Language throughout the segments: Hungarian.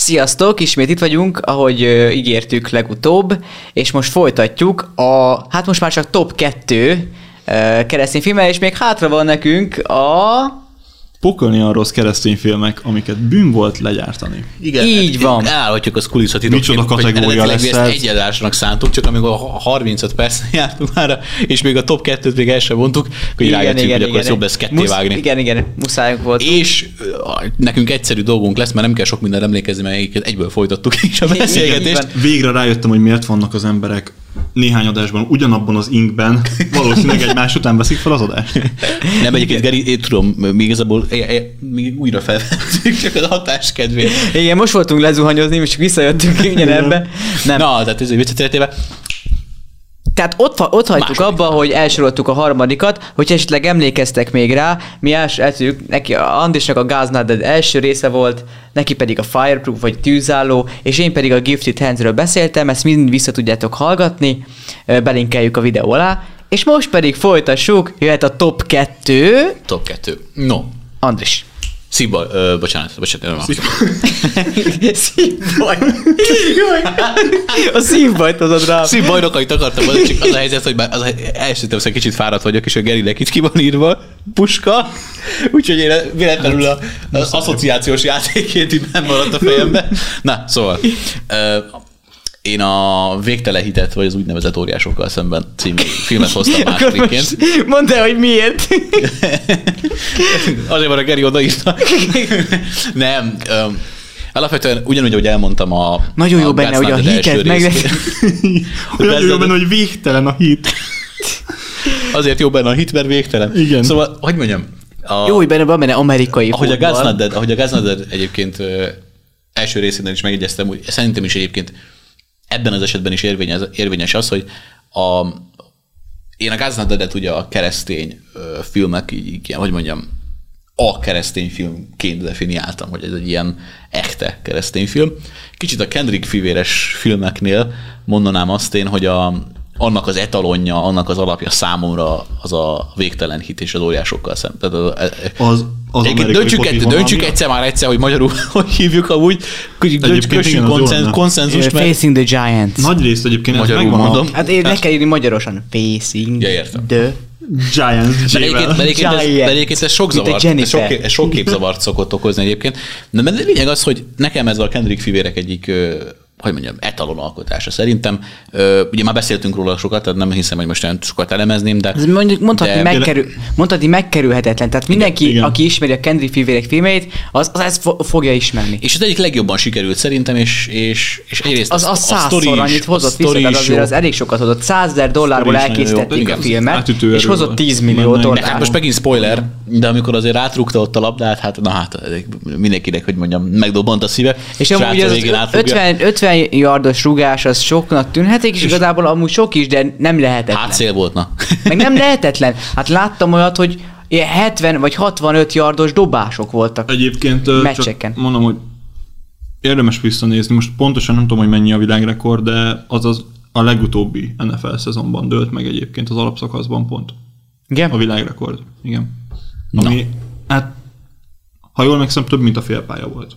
Sziasztok, ismét itt vagyunk, ahogy ö, ígértük legutóbb, és most folytatjuk a, hát most már csak top 2 ö, keresztény filmmel, és még hátra van nekünk a... Pokolni rossz keresztény filmek, amiket bűn volt legyártani. Igen, Így van. Elhagyjuk az kulisszatitokként, Micsoda kategória lesz ezt ez? egy adásnak szántuk, csak amikor a 35 perc jártunk már, és még a top 2-t még el sem mondtuk, hogy rájöttünk, hogy akkor ez jobb lesz ketté Musz- vágni. Igen, igen, muszájunk volt. És nekünk egyszerű dolgunk lesz, mert nem kell sok mindenre emlékezni, mert egyből folytattuk is a Igen, beszélgetést. Végre rájöttem, hogy miért vannak az emberek néhány adásban ugyanabban az inkben, valószínűleg egymás után veszik fel az adást. Nem egyébként, Geri, én tudom, még igazából é- é- még újra felvettük, csak az hatás kedvéért. Igen, most voltunk lezuhanyozni, most csak visszajöttünk ugyanebbe. Nem. Na, tehát ez egy. Tehát ott, ott hagytuk Második. abba, hogy elsoroltuk a harmadikat, hogyha esetleg emlékeztek még rá, mi első eltűnjük, neki a Andisnak a Gáznáded első része volt, neki pedig a Fireproof vagy tűzálló, és én pedig a Gifted Handsről beszéltem, ezt mind vissza tudjátok hallgatni, belinkeljük a videó alá, és most pedig folytassuk, jöhet a top 2, Top 2. No, Andris. Szívbaj, ö, bocsánat, bocsánat, nem Szívbaj. A szívbajt hozod rá. Szívbajnokait akartam mondani, csak az a helyzet, hogy már az elsőtem, hogy kicsit fáradt vagyok, és a Gerinek itt ki van írva, puska, úgyhogy én véletlenül a, az asszociációs játékét így nem maradt a fejembe. Na, szóval, ö, én a Végtelen hitet, vagy az úgynevezett óriásokkal szemben című filmet hoztam másodikként. mondd el, hogy miért. Azért van a Geri odaírta. Nem. Um, alapvetően ugyanúgy, ahogy elmondtam a Nagyon jó a benne, Gáz hogy a hitet meg... Olyan jó benne, hogy végtelen a hit. Azért jó benne a hit, mert végtelen. Igen. Szóval, hogy mondjam, a, Jó, hogy benne van benne amerikai ahogy a fotball. Gáznaded, ahogy a Gáznaded egyébként ö, első részében is megjegyeztem, hogy szerintem is egyébként ebben az esetben is érvényes, érvényes az, hogy a, én a Gáznadedet ugye a keresztény filmek, így, így, hogy mondjam, a keresztény filmként definiáltam, hogy ez egy ilyen echte keresztény film. Kicsit a Kendrick fivéres filmeknél mondanám azt én, hogy a, annak az etalonja, annak az alapja számomra az a végtelen hit és az óriásokkal szem. Tehát az, Az, az Egyébként döntsük, egy, döntsük egyszer már egyszer, hogy magyarul hogy hívjuk amúgy. Kössünk, lenne. konszenzust, mert Facing the Giants. Nagy részt egyébként Magyarul megvan mondom. a Hát én ne kell írni magyarosan. Facing Ja, értem. the... Giants De egyébként, de ez, de sok zavart, ez sok, ez sok képzavart szokott okozni egyébként. De a lényeg az, hogy nekem ez a Kendrick fivérek egyik ö, hogy mondjam, etalon alkotása szerintem. Ö, ugye már beszéltünk róla sokat, tehát nem hiszem, hogy most olyan sokat elemezném, de... Ez mondjuk mondhatni, de- megkerül, mondhatni megkerülhetetlen. Tehát mindenki, igen. aki ismeri a Kendrick fivérek filmeit, az, az ezt fo- fogja ismerni. És az egyik legjobban sikerült szerintem, és, és, és egyrészt Az, az a százszor annyit hozott vissza, is azért az elég sokat hozott. 100 ezer dollárból elkészítették Igen, a az filmet, és hozott volt. 10 millió. De dollárt. hát most megint spoiler, de amikor azért átrúgta ott a labdát, hát na hát mindenkinek, hogy mondjam, megdobbant a szíve. És amúgy az végén átfogja. 50, 50 yardos rugás az soknak tűnhetik, és igazából amúgy sok is, de nem lehetetlen. Hátszél volt, na. Meg nem lehetetlen. Hát láttam olyat, hogy ilyen 70 vagy 65 yardos dobások voltak. Egyébként Meccseken. csak mondom, hogy érdemes visszanézni. Most pontosan nem tudom, hogy mennyi a világrekord, de az az a legutóbbi NFL szezonban dőlt meg egyébként az alapszakaszban pont. Igen? A világrekord. Igen. Ami, hát, ha jól megszem, több mint a félpálya volt.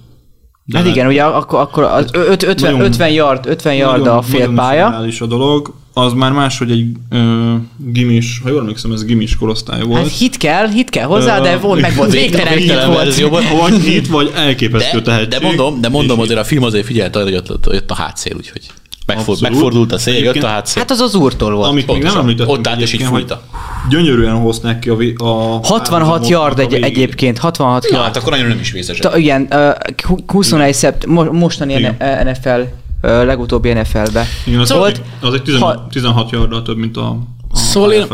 De Hát igen, ugye akkor, akkor az ö- öt- 50, Nagyon- 50 yard, 50 yard a fél pálya. surreális a dolog. Az már más, hogy egy ö, gimis, ha jól emlékszem, ez gimis korosztály volt. Hát hit kell, hit kell hozzá, de volt, meg volt végtelen- végtelen hit verzióban. Vagy hit, vagy elképesztő De, tehetség. de mondom, de mondom azért a film azért figyelt arra, hogy ott, jött a hátszél, úgyhogy megfordult, Abszolút. megfordult a szél, jött a hátszél. Hát az az úrtól volt. Amit még nem Ott állt és így fújta. Gyönyörűen hozták ki a, vi- a 66 yard egy, egyébként, 66 Na, yard. hát akkor annyira nem is vészes. Ta, igen, hu- 21 szept, mo- mostani Igen. NFL, legutóbbi NFL-be. Igen, az, Volt- az egy 16, ha- 16 yarddal több, mint a, a Szóval én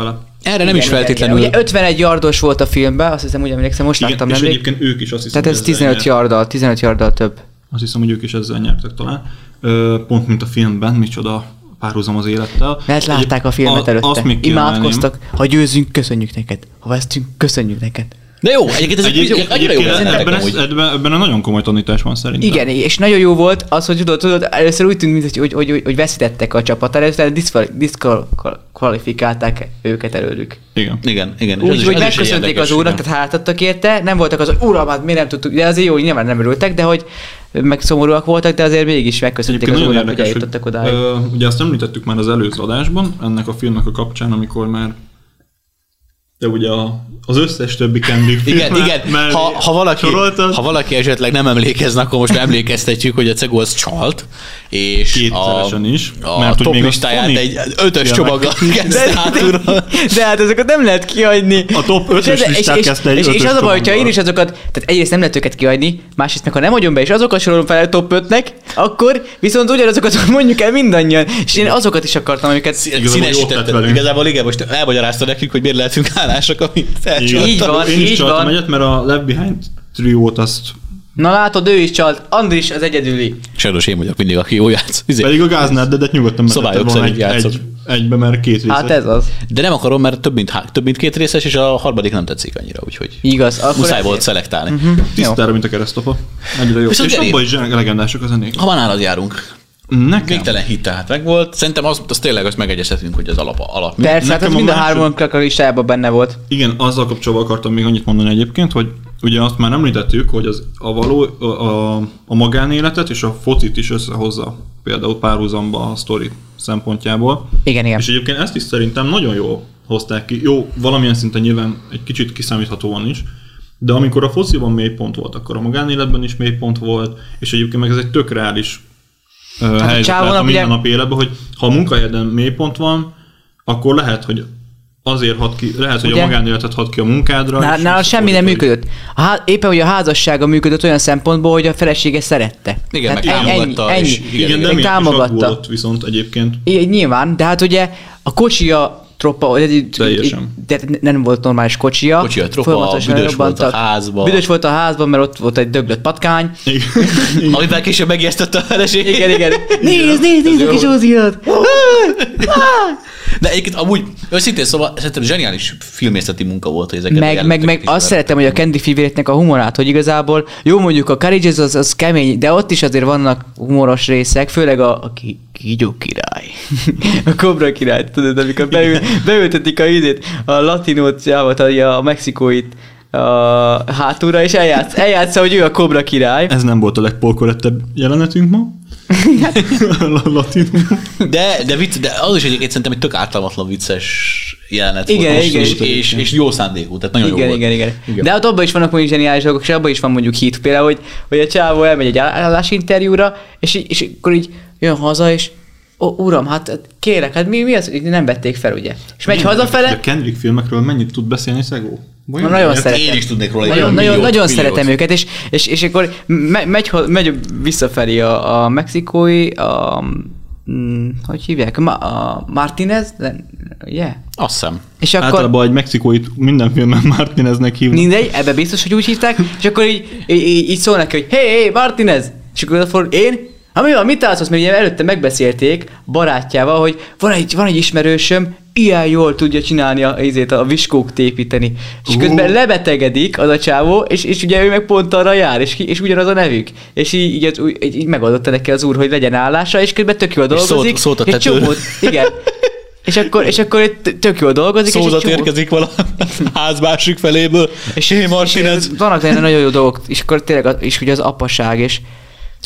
erre nem is Igen, feltétlenül... Igen, igen. Ugye 51 yardos volt a filmben, azt hiszem úgy emlékszem, most Igen, láttam és nemrég. egyébként ők is azt hiszem, Tehát ez hogy ezzel 15 nyert- yarddal, 15 yarddal több. Azt hiszem, hogy ők is ezzel nyertek talán. Ö, pont mint a filmben, micsoda párhuzam az élettel. Mert látták a filmet A- előtte. Azt még. Imádkoztak. Ha győzünk, köszönjük neked. Ha vesztünk, köszönjük neked. De jó, egyébként ez egy jó, Egyébként, annyira jó egyébként beszéltek ebben, amúgy. ebben, ebben, a nagyon komoly tanítás van szerintem. Igen, és nagyon jó volt az, hogy tudod, tudod először úgy tűnt, mint hogy, hogy, hogy, hogy veszítettek a csapat, először diszkvalifikálták őket előlük. Igen. Igen, igen. és ez Úgy, hogy ez egy megköszönték az úrnak, tehát hátadtak érte, nem voltak az, hogy uram, hát miért nem tudtuk, de azért jó, hogy nyilván nem örültek, de hogy meg szomorúak voltak, de azért mégis megköszönték az Egyébként nagyon úrnak, hogy, eljutottak odáig. ö, ugye azt említettük már az előző adásban, ennek a filmnek a kapcsán, amikor már de ugye a, az összes többi Kendrick Igen, igen. mellé Ha, ha, valaki, soroltad, ha valaki esetleg nem emlékezne, akkor most emlékeztetjük, hogy a Cego az csalt, és a, Kétszeresen is, a mert hogy top még a listáját Sony egy ötös csomaggal kezdte hátulról. De hát ezeket nem lehet kihagyni. A top És, ötös ez- listát és, és, kezdte egy és, és az a baj, hogyha én is azokat, tehát egyrészt nem lehet őket kihagyni, másrészt meg ha nem hagyom be, és azokat sorolom fel a top 5-nek, akkor viszont ugyanazokat mondjuk el mindannyian. És én azokat is akartam, amiket... Igazából jót tett Színesítette. velünk. Igazából igen, most elmagyarázta nekünk, hogy miért lehetünk hálásak, amit Igen. felcsináltak. Így van, Én is így csaltam van. egyet, mert a Left Behind triót azt Na látod, ő is csalt, Andris az egyedüli. Sajnos én vagyok mindig, aki jó játsz. Izé. Pedig a Gáznárdedet nyugodtan Szabályok betetted volna egy, játszok. egy, egybe, mert két részes. Hát ez az. De nem akarom, mert több mint, há- több mint két részes, és a harmadik nem tetszik annyira, úgyhogy Igaz. Akkor muszáj ezért. volt szelektálni. Tisztára, mint a keresztapa. Egyre jobb. Viszont És abban is legendások a zenék. Ha már nálad járunk, Nekem? végtelen hit tehát meg volt. Szerintem az, az tényleg azt megegyezhetünk, hogy az alap. alap. Persze, hát ez a mind a három a listájában benne volt. Igen, azzal kapcsolatban akartam még annyit mondani egyébként, hogy ugye azt már említettük, hogy az, a, való, a, a, a magánéletet és a focit is összehozza például párhuzamba a sztori szempontjából. Igen, igen. És egyébként ezt is szerintem nagyon jól hozták ki. Jó, valamilyen szinten nyilván egy kicsit kiszámíthatóan is, de amikor a fociban mélypont volt, akkor a magánéletben is mélypont volt, és egyébként meg ez egy tök reális hát helyzet a ugye- mindennapi életben, hogy ha a munkahelyeden mélypont van, akkor lehet, hogy azért hat ki, lehet, hogy Ugye? a magánéletet hat ki a munkádra. És nála semmi nem működött. A há- éppen, hogy a házassága működött olyan szempontból, hogy a felesége szerette. Igen, meg Tehát támogatta, ennyi, ennyi. igen, Igen, de Meg miért is támogatta. viszont egyébként. I- nyilván, de hát ugye a kocsia troppa, de, Teljesen. de nem volt normális kocsia. Kocsia troppa, Folyamatosan büdös volt a robbantak. házba. Büdös volt a házban, mert ott volt egy döglött patkány. Igen. Amivel később megijesztette a feleség. Igen, igen. Nézd, nézd, nézd a kis Óziat! De egyébként amúgy, őszintén szóval szerintem zseniális filmészeti munka volt, hogy ezeket Meg, meg, meg azt szeretem, hogy a Candy Feverétnek a humorát, hogy igazából jó mondjuk a Courageous az, az kemény, de ott is azért vannak humoros részek, főleg a, a ki, kígyó király. a Cobra király, tudod, amikor beül, beültetik a idét, a latinót, a, a mexikóit a hátulra, és eljátsz, eljátsza, hogy ő a Cobra király. Ez nem volt a legpolkorettebb jelenetünk ma. Latinul. De, de, vicc, de az is egyébként szerintem egy tök ártalmatlan vicces jelenet Igen, volt. igen, és, igen. és, és, jó szándékú, tehát nagyon igen, jó volt. igen, igen, Igen. De hát abban is vannak mondjuk zseniális dolgok, és abban is van mondjuk hit, például, hogy, hogy a csávó elmegy egy állásinterjúra, és, és akkor így jön haza, és Ó, uram, hát kérek, hát mi, mi az, hogy nem vették fel, ugye? És megy hazafele, a Kendrick filmekről mennyit tud beszélni Szegó? Na, nagyon Hát szeretem. Én is tudnék róla nagyon, nagyon, milliót, nagyon milliót. szeretem őket, és, és, és akkor me, megy, ho- megy visszafelé a, a mexikói, a, mm, hogy hívják, Ma, a Martinez, ugye? Azt hiszem. És akkor Általában egy mexikóit minden filmben Martineznek hívnak. mindegy, ebbe biztos, hogy úgy hívták, és akkor így, így, így, így szól neki, hogy hé, hey, hey, Martinez! És akkor én? Ha mi van, mit állsz, mert ugye előtte megbeszélték barátjával, hogy van egy, van egy ismerősöm, ilyen jól tudja csinálni a, izét, a viskók építeni. És Ú. közben lebetegedik az a csávó, és, és ugye ő meg pont arra jár, és, és ugyanaz a nevük. És így, így, így, így megoldotta neki az úr, hogy legyen állása, és közben tök jól És szólt- dolgozik. szólt a egy tetőről. csomót, igen. És akkor, és akkor tök jól dolgozik, és Szózat csomó- érkezik vala ház másik feléből, és hé Martinez. és vannak benne nagyon jó dolgok, és akkor tényleg az, és ugye az apaság, és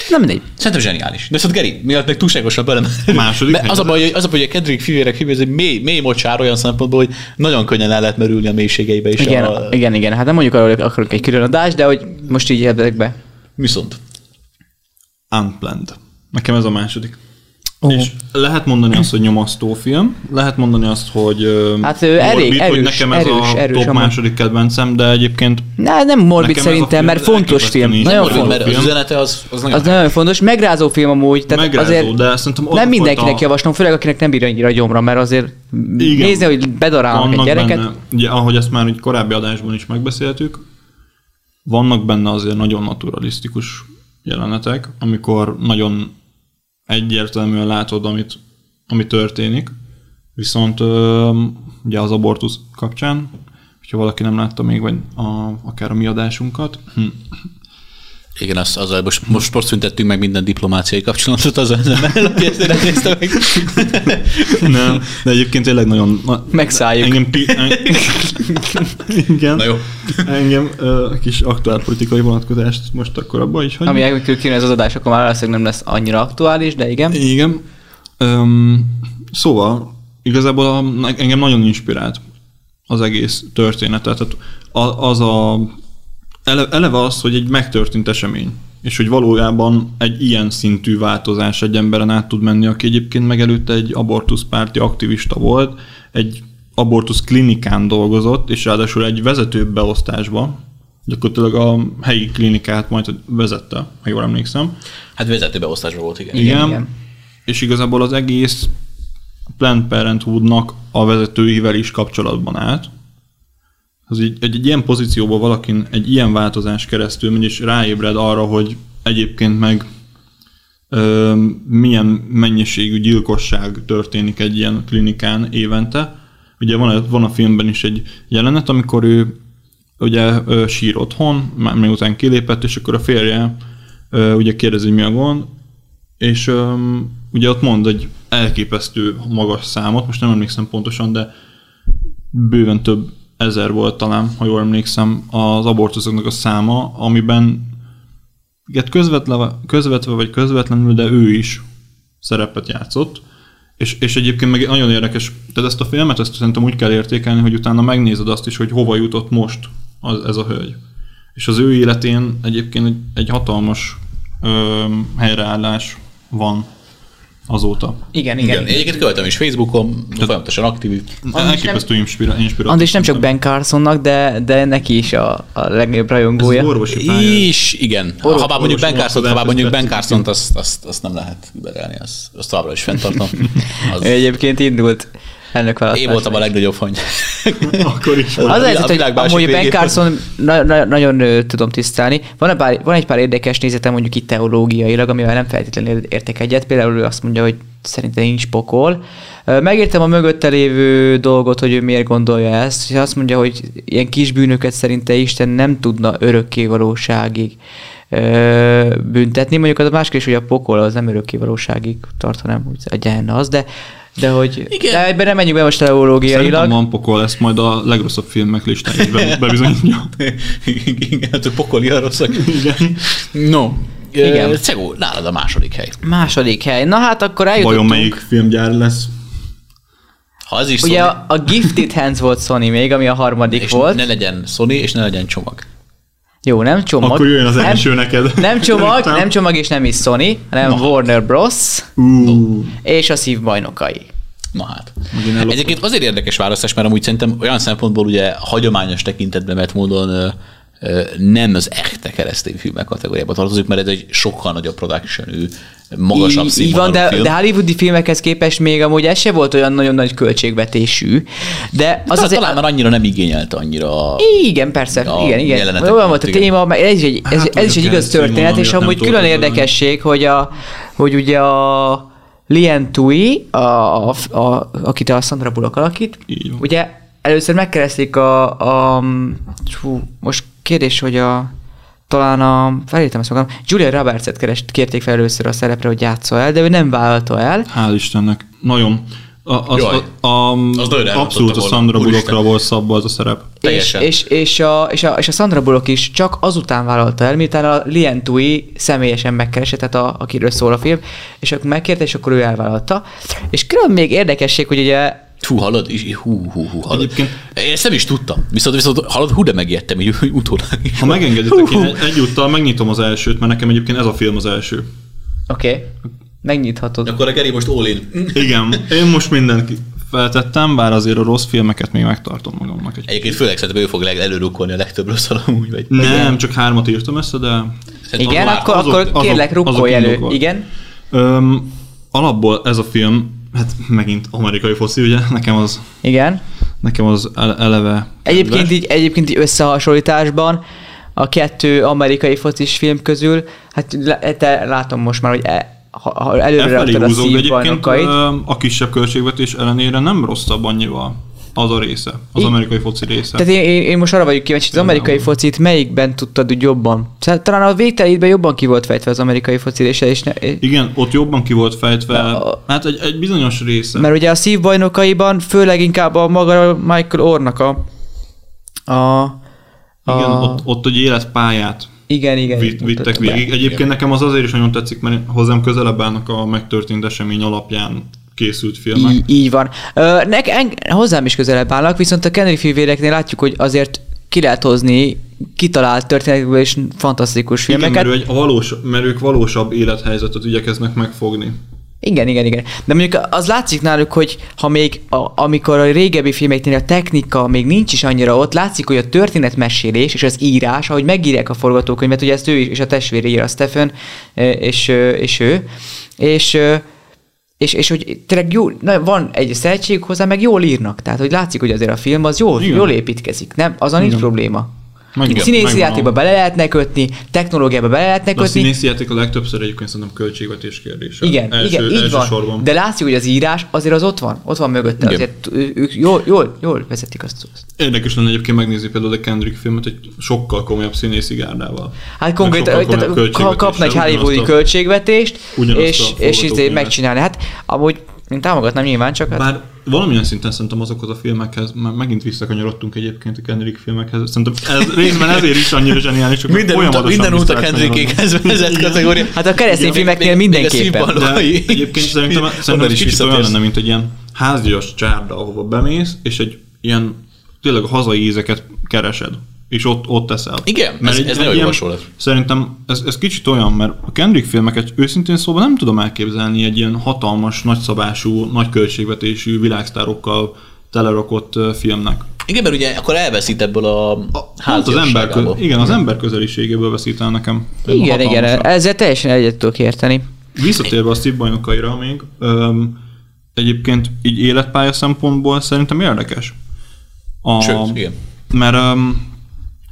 nem mindegy. Szerintem zseniális. De szóval Geri, miatt meg túlságosan bele. Második az a baj, hogy, az a baj, hogy a Kendrick fivérek film, ez egy mély, mély mocsár olyan szempontból, hogy nagyon könnyen el lehet merülni a mélységeibe is. Igen, a... igen, igen, hát nem mondjuk arról, hogy akarok egy külön adást, de hogy most így ebben be. Viszont. Unplanned. Nekem ez a második. És lehet mondani azt, hogy nyomasztó film, lehet mondani azt, hogy Hát, ő elég morbid, hogy erős, nekem ez erős, a erős top amúgy. második kedvencem, de egyébként Na, nem morbid a szerintem, film mert fontos film. is Nagyon morbid, fontos. mert az üzenete az, az nagyon Az nagyon fontos. Megrázó film amúgy, tehát Megrázó, azért de szerintem a nem mindenkinek fajta- javaslom, főleg akinek nem bír annyira gyomra, mert azért Igen. nézni, hogy bedarálnak egy vannak gyereket. benne, ugye, ahogy ezt már egy korábbi adásban is megbeszéltük, vannak benne azért nagyon naturalisztikus jelenetek, amikor nagyon egyértelműen látod, amit, ami történik. Viszont ugye az abortusz kapcsán, hogyha valaki nem látta még, vagy a, akár a mi adásunkat, Igen, az, azzal most, most, most szüntettünk meg minden diplomáciai kapcsolatot az ezzel, aki ezt nézte meg. Nem, de egyébként tényleg nagyon... na- Megszálljuk. Engem, pi, en, igen, Na jó. engem uh, kis aktuál politikai vonatkozást most akkor abba is hagyjuk. Ami elkül kijön ez az adás, akkor már valószínűleg nem lesz annyira aktuális, de igen. Igen. Um, szóval igazából a, engem nagyon inspirált az egész történet. Tehát az a ele- eleve az, hogy egy megtörtént esemény, és hogy valójában egy ilyen szintű változás egy emberen át tud menni, aki egyébként megelőtte egy abortuszpárti aktivista volt, egy abortusz klinikán dolgozott, és ráadásul egy vezető beosztásba, gyakorlatilag a helyi klinikát majd vezette, ha jól emlékszem. Hát vezetőbeosztásban volt, igen. Igen, igen. igen. És igazából az egész Planned Parenthoodnak a vezetőivel is kapcsolatban állt. Az egy, egy, egy ilyen pozícióban valakin egy ilyen változás keresztül megy, és ráébred arra, hogy egyébként meg ö, milyen mennyiségű gyilkosság történik egy ilyen klinikán évente. Ugye van, van a filmben is egy jelenet, amikor ő ugye ö, sír otthon, már miután kilépett, és akkor a férje ö, ugye kérdezi, mi a gond, és öm, ugye ott mond egy elképesztő magas számot, most nem emlékszem pontosan, de bőven több ezer volt talán, ha jól emlékszem, az abortuszoknak a száma, amiben hát közvetve, közvetve vagy közvetlenül, de ő is szerepet játszott. És, és egyébként meg nagyon érdekes, tehát ezt a filmet ezt szerintem úgy kell értékelni, hogy utána megnézed azt is, hogy hova jutott most az, ez a hölgy. És az ő életén egyébként egy, egy hatalmas ö, helyreállás van azóta. Igen, Igen, igen. Egyébként követem is Facebookon, folyamatosan aktív. Elképesztő inspira- inspiratív. Andris nem csak Ben Carsonnak, de, de neki is a, a legnagyobb Ez rajongója. az orvosi pálya. Is, igen. Orvos- ha bár mondjuk Ben Carson, ha bár mondjuk Ben Carson, azt, azt, azt, nem lehet überelni, azt, azt továbbra is fenntartom. Az, egyébként indult elnökválasztásra. én voltam a legnagyobb fany. Akkor is Az A a világ- helyzet, hogy másik amúgy Ben. Carson na- na- nagyon ö, tudom tisztelni. Van, egy pár, van egy pár érdekes nézetem mondjuk itt teológiailag, amivel nem feltétlenül értek egyet. Például ő azt mondja, hogy szerintem nincs pokol. Megértem a mögötte lévő dolgot, hogy ő miért gondolja ezt, és azt mondja, hogy ilyen kis bűnöket szerinte Isten nem tudna örökké valóságig büntetni. Mondjuk az a más kérdés, hogy a pokol az nem örökké valóságig tart, hanem úgy a gyenne az, de de hogy Igen. de ebben nem menjünk be most Szerintem teológiailag. van pokol, ezt majd a legrosszabb filmek listája is be- bebizonyítja. Igen, hát a pokoli a rosszak. Igen. No. Igen. Cegó, nálad a második hely. Második hely. Na hát akkor eljutottunk. Vajon melyik filmgyár lesz? Ha az is Ugye Sony, a, a Gifted Hands volt Sony még, ami a harmadik és volt. ne legyen Sony, és ne legyen csomag. Jó, nem csomag. Akkor jöjjön az nem, első neked. Nem csomag, nem csomag és nem is Sony, hanem Na. Warner Bros. Ú, és a szív bajnokai. Na hát. Egyébként azért érdekes választás, mert amúgy szerintem olyan szempontból ugye hagyományos tekintetben vett módon nem az echte keresztény filmek kategóriába tartozik, mert ez egy sokkal nagyobb production magasabb Így, így van, de, film. de hollywoodi filmekhez képest még amúgy ez se volt olyan nagyon nagy költségvetésű. De az az azért... talán már annyira nem igényelte annyira a... Igen, persze, A igen, igen. Olyan volt a téma, meg ez is egy, ez, Hát, ez is egy igaz történet, és amúgy külön érdekesség, hogy, a, hogy ugye a Lien Tui, a, a, a, akit a Sandra Bullock alakít, ugye először megkeresték a, a hú, most kérdés, hogy a talán a, felírtam ezt magam, Julia Roberts-et kerest, kérték fel először a szerepre, hogy játsza el, de ő nem vállalta el. Hál' Istennek. Nagyon. A, az, Jaj. a, a, Az abszolút a. Sandra. Bullockra volt szabva az a szerep. És, Teljesen. és, és, a, és, a, és a Sandra Bullock is csak azután vállalta el, miután a Lien Tui személyesen megkeresett, tehát a, akiről szól a film, és akkor megkérte, és akkor ő elvállalta. És külön még érdekesség, hogy ugye Hú, hallod? És- Hú, hú, hú, hallod. Egyébként- Én ezt nem is tudtam. Viszont, viszont hallod, hú, de megijedtem, így utólag is. Ha megengeditek, én egy- egyúttal megnyitom az elsőt, mert nekem egyébként ez a film az első. oké, okay, megnyithatod. Akkor a Geri most all in. Igen, én most mindent feltettem, bár azért a rossz filmeket még megtartom magamnak. Egy... Egyébként főleg szerintem ő fog előrukkolni a legtöbb rossz amúgy, vagy... Nem, csak hármat írtam össze, de Igen, már- akkor, azok- akkor azok- kérlek, azok rukkolj elő. indokolt. Igen? öm, alapból ez a film, hát megint amerikai foszi, ugye? Nekem az, Igen. nekem az ele- eleve Egyébként kedves. így, egyébként így összehasonlításban a kettő amerikai focis film közül, hát te látom most már, hogy e, ha, ha előre raktad a szívbajnokait. a kisebb költségvetés ellenére nem rosszabb annyival. Az a része, az I- amerikai foci része. Tehát én, én, én most arra vagyok kíváncsi, hogy az amerikai focit melyikben tudtad úgy jobban? Szóval Talán a végtelétben jobban ki volt fejtve az amerikai foci része, és ne, Igen, ott jobban ki volt fejtve, A- hát egy, egy bizonyos része. mert ugye a szívbajnokaiban főleg inkább a maga Michael Orrnak a, a, a Igen, ott, ott egy életpályát igen, igen. vitt, vittek végig. Egyébként nekem az azért is nagyon tetszik, mert hozzám közelebb állnak a megtörtént esemény alapján készült filmek. Így, így van. Ö, nek, en, hozzám is közelebb állnak, viszont a Kennedy filmvéreknél látjuk, hogy azért ki lehet hozni kitalált történetekből is fantasztikus Igen, filmeket. mert, ő valós, mert ők valósabb élethelyzetet igyekeznek megfogni. Igen, igen, igen. De mondjuk az látszik náluk, hogy ha még a, amikor a régebbi filmeknél a technika még nincs is annyira ott, látszik, hogy a történetmesélés és az írás, ahogy megírják a forgatókönyvet, ugye ezt ő is, és a testvére ír, a Stephen, és, és ő, és, eh, és, és hogy tényleg jó, na, van egy szeretségük hozzá, meg jól írnak. Tehát, hogy látszik, hogy azért a film az jól, Igen. jól építkezik. Nem, azon nincs Igen. probléma. Megvan- Színészi megvan játékba bele lehetne kötni, technológiába bele lehetne De a kötni. színészi játék a legtöbbször egyébként szerintem költségvetés kérdése. Igen, első, igen, így van. elsősorban. De látszik, hogy az írás azért az ott van, ott van mögötte, Igen. azért ők jól, jól, jól vezetik azt. Érdekes lenne egyébként megnézni például a Kendrick filmet egy sokkal komolyabb színészi gárdával. Hát konkrétan, kapna egy hollywoodi költségvetést, a és, és izé megcsinálni. Hát amúgy én támogatnám nyilván, csak hát Bár valamilyen szinten szerintem azokhoz a filmekhez, már megint visszakanyarodtunk egyébként a Kendrick filmekhez, szerintem ez részben ezért is annyira zseniális, csak Minden út, minden út a Kendrickékhez vezet kategória. Hát a keresztény Igen, filmeknél még- még mindenképpen. szívballon- De egyébként szerintem, szerintem ez is kicsit olyan lenne, mint egy ilyen házias csárda, ahova bemész, és egy ilyen tényleg a hazai ízeket keresed, és ott, ott teszel. Igen, ez- egy- ez egy nagyon jó hasonlat. Szerintem ez, ez kicsit olyan, mert a Kendrick filmeket őszintén szóval nem tudom elképzelni egy ilyen hatalmas, nagyszabású, nagy költségvetésű világsztárokkal telerakott filmnek. Igen, mert ugye akkor elveszít ebből a, A, pont az ember, kö, háziasságából. igen, az ember közeliségéből veszít el nekem. igen, igen, ezzel teljesen egyet tudok érteni. Visszatérve a szívbajnokaira még, öm, egyébként így életpálya szempontból szerintem érdekes. A, Sőt, igen. Mert öm,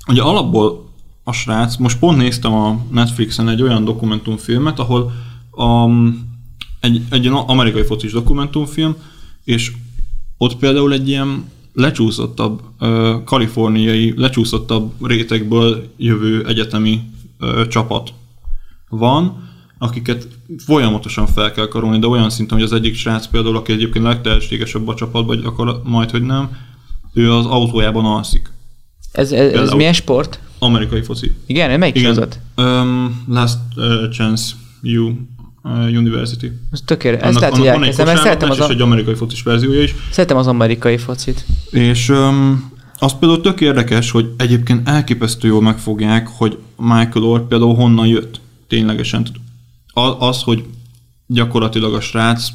ugye alapból a srác, most pont néztem a Netflixen egy olyan dokumentumfilmet, ahol um, egy, egy amerikai focis dokumentumfilm, és ott például egy ilyen lecsúszottabb, ö, kaliforniai, lecsúszottabb rétegből jövő egyetemi ö, csapat van, akiket folyamatosan fel kell karolni, de olyan szinten, hogy az egyik srác például, aki egyébként legtehetségesebb a csapatban, akkor majd, hogy nem, ő az autójában alszik. Ez, ez, ez milyen sport? Amerikai foci. Igen, melyik Igen. sorozat? Um, last uh, Chance U uh, University. Ez tökéletes. Ezt lehet, hogy elkezdem, mert szeretem az, a, egy amerikai focis verziója is. szeretem az amerikai focit. És um, az például tök érdekes, hogy egyébként elképesztő jól megfogják, hogy Michael Orr például honnan jött ténylegesen. Az, hogy gyakorlatilag a srác,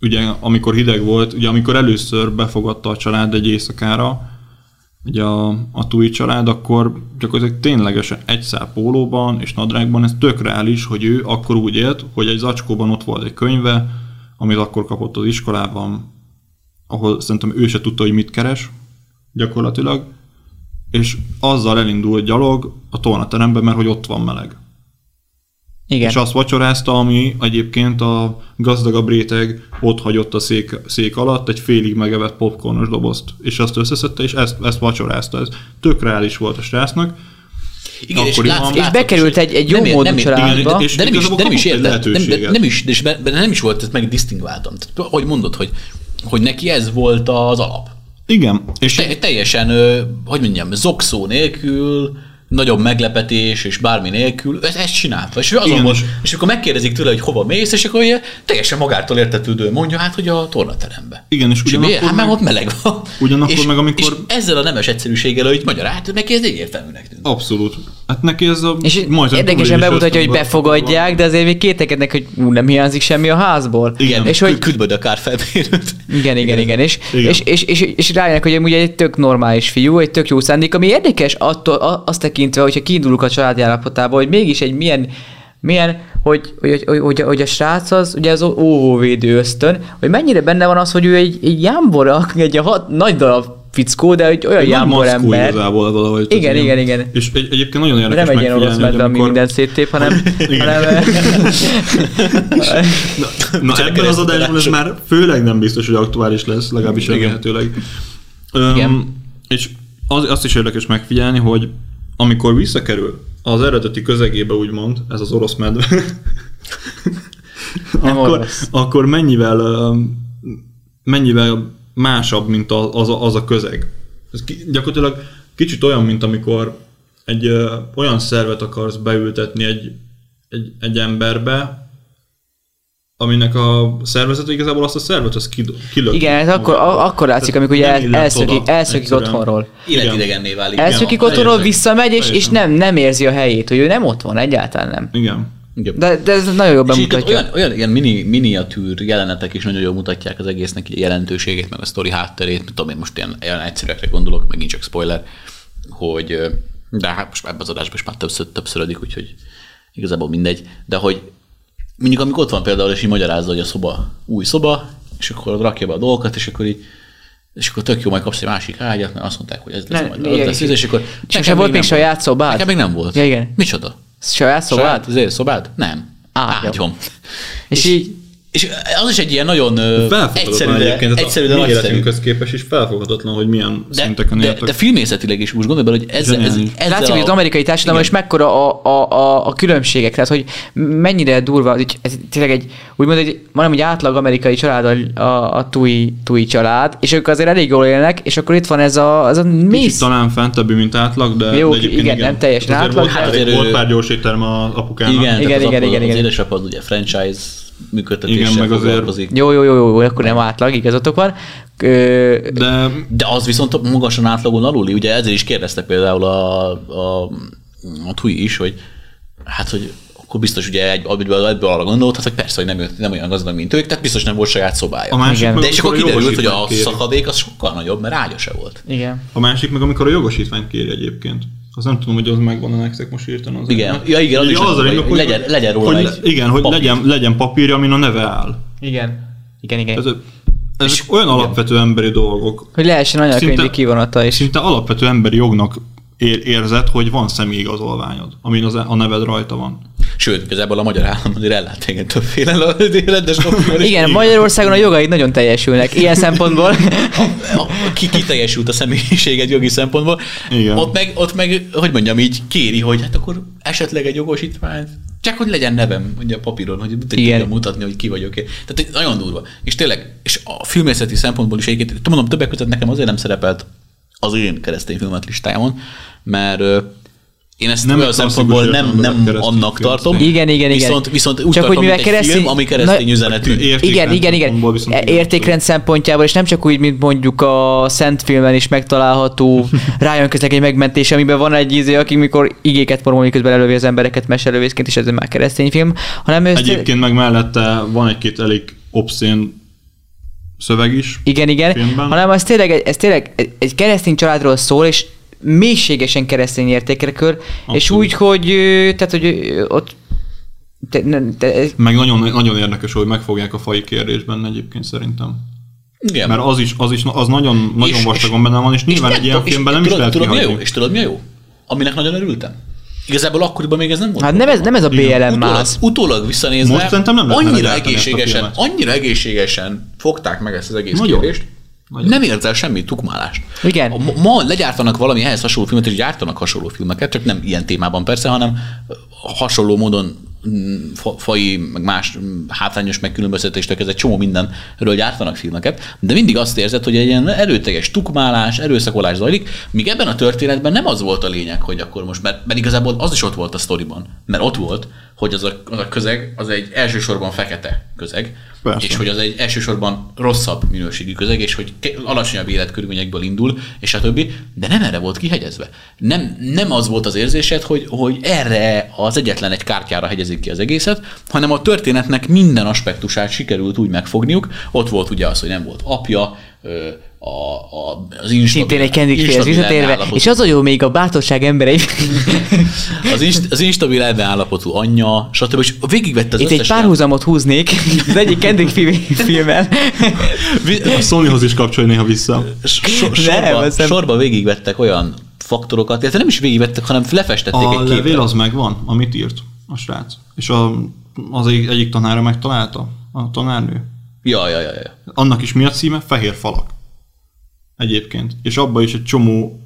ugye amikor hideg volt, ugye amikor először befogadta a család egy éjszakára, ugye a, a Tui család, akkor gyakorlatilag ténylegesen egy szál pólóban és nadrágban, ez tök reális, hogy ő akkor úgy élt, hogy egy zacskóban ott volt egy könyve, amit akkor kapott az iskolában, ahol szerintem ő se tudta, hogy mit keres, gyakorlatilag, és azzal elindult gyalog a tornaterembe, mert hogy ott van meleg. Igen. És azt vacsorázta, ami egyébként a gazdagabb réteg ott hagyott a szék, szék alatt egy félig megevett popcornos dobozt. És azt összeszedte, és ezt, ezt vacsorázta. Ez tök reális volt a srácnak. Igen, és, Akkoriban- lát, És bekerült egy- egy nem jó ér- módú nem családba. igen, De nem is, de nem is érted, nem, de nem is, és be- nem is volt, ezt meg disztingváltam. Tehát, hogy mondod, hogy, hogy neki ez volt az alap. Igen. És Te, teljesen, hogy mondjam, zokszó nélkül, nagyobb meglepetés és bármi nélkül, ezt, ezt csinálta. És azon volt, és- akkor megkérdezik tőle, hogy hova mész, és akkor ugye teljesen magától értetődő mondja, hát, hogy a tornaterembe. Igen, és és miért? ugyanakkor Hát, meg- ott meleg van. Ugyanakkor és, meg amikor- És ezzel a nemes egyszerűséggel, hogy magyar, hát neki ez egyértelműnek tűnt. abszolút. Hát neki ez a... És érdekesen túlélés bemutatja, hogy befogadják, de azért még kétekednek, hogy ú, nem hiányzik semmi a házból. Igen. És hogy Küld majd a kárfelmérőt. Igen, igen, igen. És, Igen. és, és, és, és rájönnek, hogy amúgy egy tök normális fiú, egy tök jó szándék, ami érdekes attól, a- azt tekintve, hogyha kiindulunk a családi állapotából, hogy mégis egy milyen, milyen hogy, hogy, hogy, hogy, hogy a srác az, ugye az óvóvédő ösztön, hogy mennyire benne van az, hogy ő egy, egy jámbor, egy hat, nagy darab fickó, de hogy olyan jámbor ember. igazából valahogy. Igen, igen, ilyen- igen. És egy, egyébként nagyon érdekes Nem egy ilyen orosz medve, ami mindent széttép, hanem, hanem Na ebben az adásban ez már főleg nem biztos, hogy aktuális lesz, legalábbis Igen. remélhetőleg. Igen. És az, azt is érdekes megfigyelni, hogy amikor visszakerül az eredeti közegébe, úgymond, ez az orosz medve, akkor, orosz. akkor mennyivel, mennyivel másabb, mint az, az, a, az a közeg. Ez ki, gyakorlatilag kicsit olyan, mint amikor egy ö, olyan szervet akarsz beültetni egy, egy, egy emberbe, aminek a szervezet igazából azt a szervet az kilök. igen, ez akkor, a- akkor látszik, amikor ugye el, elszökik, oda, elszökik otthonról. Életidegenné válik. Elszökik Igen, otthonról, visszamegy, és, és nem, nem érzi a helyét, hogy ő nem ott van, egyáltalán nem. Igen. Igen. De, de ez nagyon jól bemutatja. olyan, olyan ilyen mini, miniatűr jelenetek is nagyon jól mutatják az egésznek a jelentőségét, meg a sztori hátterét. Mit tudom én most ilyen, ilyen egyszerűekre gondolok, megint csak spoiler, hogy de hát most már ebben az adásban is már többször, többszörödik, úgyhogy igazából mindegy. De hogy mondjuk amikor ott van például, és így magyarázza, hogy a szoba új szoba, és akkor rakja be a dolgokat, és akkor így és akkor tök jó, majd kapsz egy másik ágyat, mert azt mondták, hogy ez lesz, Ne, majd igen, lesz, és akkor És sem volt még nem saját szobád? Nekem még nem volt. Ja, igen. Micsoda? Saját szobád? Saját azért szobád? Nem. Ágyam. Ágyom. És így, És az is egy ilyen nagyon egyszerű, de, egyébként, ez egyszerű, a de mi nagyszerű. életünkhöz képest is felfoghatatlan, hogy milyen De, szinteken de, de filmészetileg is úgy gondolj bele, hogy ez, ez, ezzel Látszik, hogy az a- amerikai társadalomban is Igen. mekkora a, a, a, a különbségek, tehát hogy mennyire durva, hogy ez tényleg egy, úgymond egy, mondom, egy átlag amerikai család a, a, a Tui, Tui család, és ők azért elég jól élnek, és akkor itt van ez a, ez a Kicsit mész. talán fentebbi, mint átlag, de, Jó, de egyébként igen, nem teljesen átlag, Volt, Hát volt pár gyors étterem az apukának. Igen, Igen, igen, apa- igen, az igen. édesapa az ugye franchise működtetéssel Igen, meg azért-. Jó, jó, jó, jó, akkor nem átlag, igazatok van. Ö, De De az viszont magasan átlagon aluli, ugye ezzel is kérdezte például a, a, a Tui is, hogy hát, hogy akkor biztos ugye egy, ebből, ebből arra gondolt, hát, hogy persze, hogy nem, nem olyan gazdag, mint ők, tehát biztos nem volt saját szobája. a másik Igen. meg, De és akkor kiderült, hogy a kéri. szakadék az sokkal nagyobb, mert ágya se volt. igen. A másik meg, amikor a jogosítványt kéri egyébként. Az nem tudom, hogy az megvan a nektek most írtan. Az Igen. Ja, igen, az is az a baj, lényeg, hogy legyen- legyen róla hogy, egy Igen, hogy papír. legyen, legyen papírja, amin a neve áll. Igen. Igen, igen. Ez, ezek olyan alapvető emberi dolgok. Hogy lehessen anyakönyvi kivonata is. Szinte alapvető emberi jognak ér, érzed, hogy van személyigazolványod, amin az, a neved rajta van. Sőt, igazából a magyar állam azért ellát téged többféle rendes. Igen, Magyarországon a jogaid nagyon teljesülnek. Ilyen szempontból. a, ki kiteljesült a személyiséged jogi szempontból, Igen. Ott, meg, ott meg, hogy mondjam így, kéri, hogy hát akkor esetleg egy jogosítványt, csak hogy legyen nevem ugye a papíron, hogy tudjam mutatni, hogy ki vagyok én. Tehát nagyon durva. És tényleg, és a filmészeti szempontból is egyébként, mondom, többek között nekem azért nem szerepelt az én keresztény filmet listámon, mert én ezt Nem olyan szempontból nem, nem annak tartom. Igen, igen, igen. Viszont, viszont úgy Csak tartom, hogy mivel mint egy keresztény- film, ami keresztény Na- üzenetű. Igen, igen, E- igen. Értékrend szempontjából, és nem csak úgy, mint mondjuk a Szent filmben is megtalálható rájön közleg egy megmentés, amiben van egy ízé, aki mikor igéket formol, miközben elővi az embereket meselővészként, és ez már keresztény film, hanem ő Egyébként meg mellette van egy-két elég obszén szöveg is. Igen, igen. filmben. Hanem ez tényleg, ez tényleg egy- keresztény családról szól, és mélységesen keresztény értékre kör, és úgy, hogy, tehát, hogy ott te, ne, te, Meg nagyon, nagyon érdekes, hogy megfogják a fai kérdésben egyébként szerintem. Igen. Mert az is, az, is az nagyon, nagyon És- vastagon benne van, és nyilván nem egy ilyen filmben nem is lehet tudod, mi a jó? És tudod, mi a jó? Aminek nagyon örültem. Igazából akkoriban még ez nem volt. hát nem ez, nem ez a. BLM utólag, mász. utólag visszanézve, Most szerintem nem annyira egészségesen, annyira egészségesen fogták meg ezt az egész Nagyon. kérdést, Nagyon. nem érzel semmi tukmálást. Igen. A- Ma, legyártanak valami ehhez hasonló filmet, és gyártanak hasonló filmeket, csak nem ilyen témában persze, hanem hasonló módon fai, meg más hátrányos megkülönböztetéstől ez egy csomó mindenről gyártanak filmeket, de mindig azt érzed, hogy egy ilyen erőteljes tukmálás, erőszakolás zajlik, míg ebben a történetben nem az volt a lényeg, hogy akkor most, mert, mert igazából az is ott volt a sztoriban, mert ott volt, hogy az a, az a közeg, az egy elsősorban fekete közeg, Persze. és hogy az egy elsősorban rosszabb minőségű közeg, és hogy alacsonyabb életkörülményekből indul, és a többi, de nem erre volt kihegyezve. Nem, nem az volt az érzésed, hogy, hogy erre az egyetlen egy kártyára hegyezik ki az egészet, hanem a történetnek minden aspektusát sikerült úgy megfogniuk. Ott volt ugye az, hogy nem volt apja, a, a, az instabil, Szintén egy visszatérve, és az a jó még a bátorság emberei. az, inst, az instabil elmeállapotú anyja, stb. És végigvette az Itt egy párhuzamot húznék az egyik Kendrick film, filmmel. A Sonyhoz is kapcsolj néha vissza. So, sorba, nem- sorba végigvettek olyan faktorokat, illetve nem is végigvettek, hanem lefestették A egy levél képet. az megvan, amit írt a srác. És a, az egyik, tanára megtalálta, a tanárnő. Ja, ja, ja, ja. Annak is mi a címe? Fehér falak. Egyébként. És abban is egy csomó,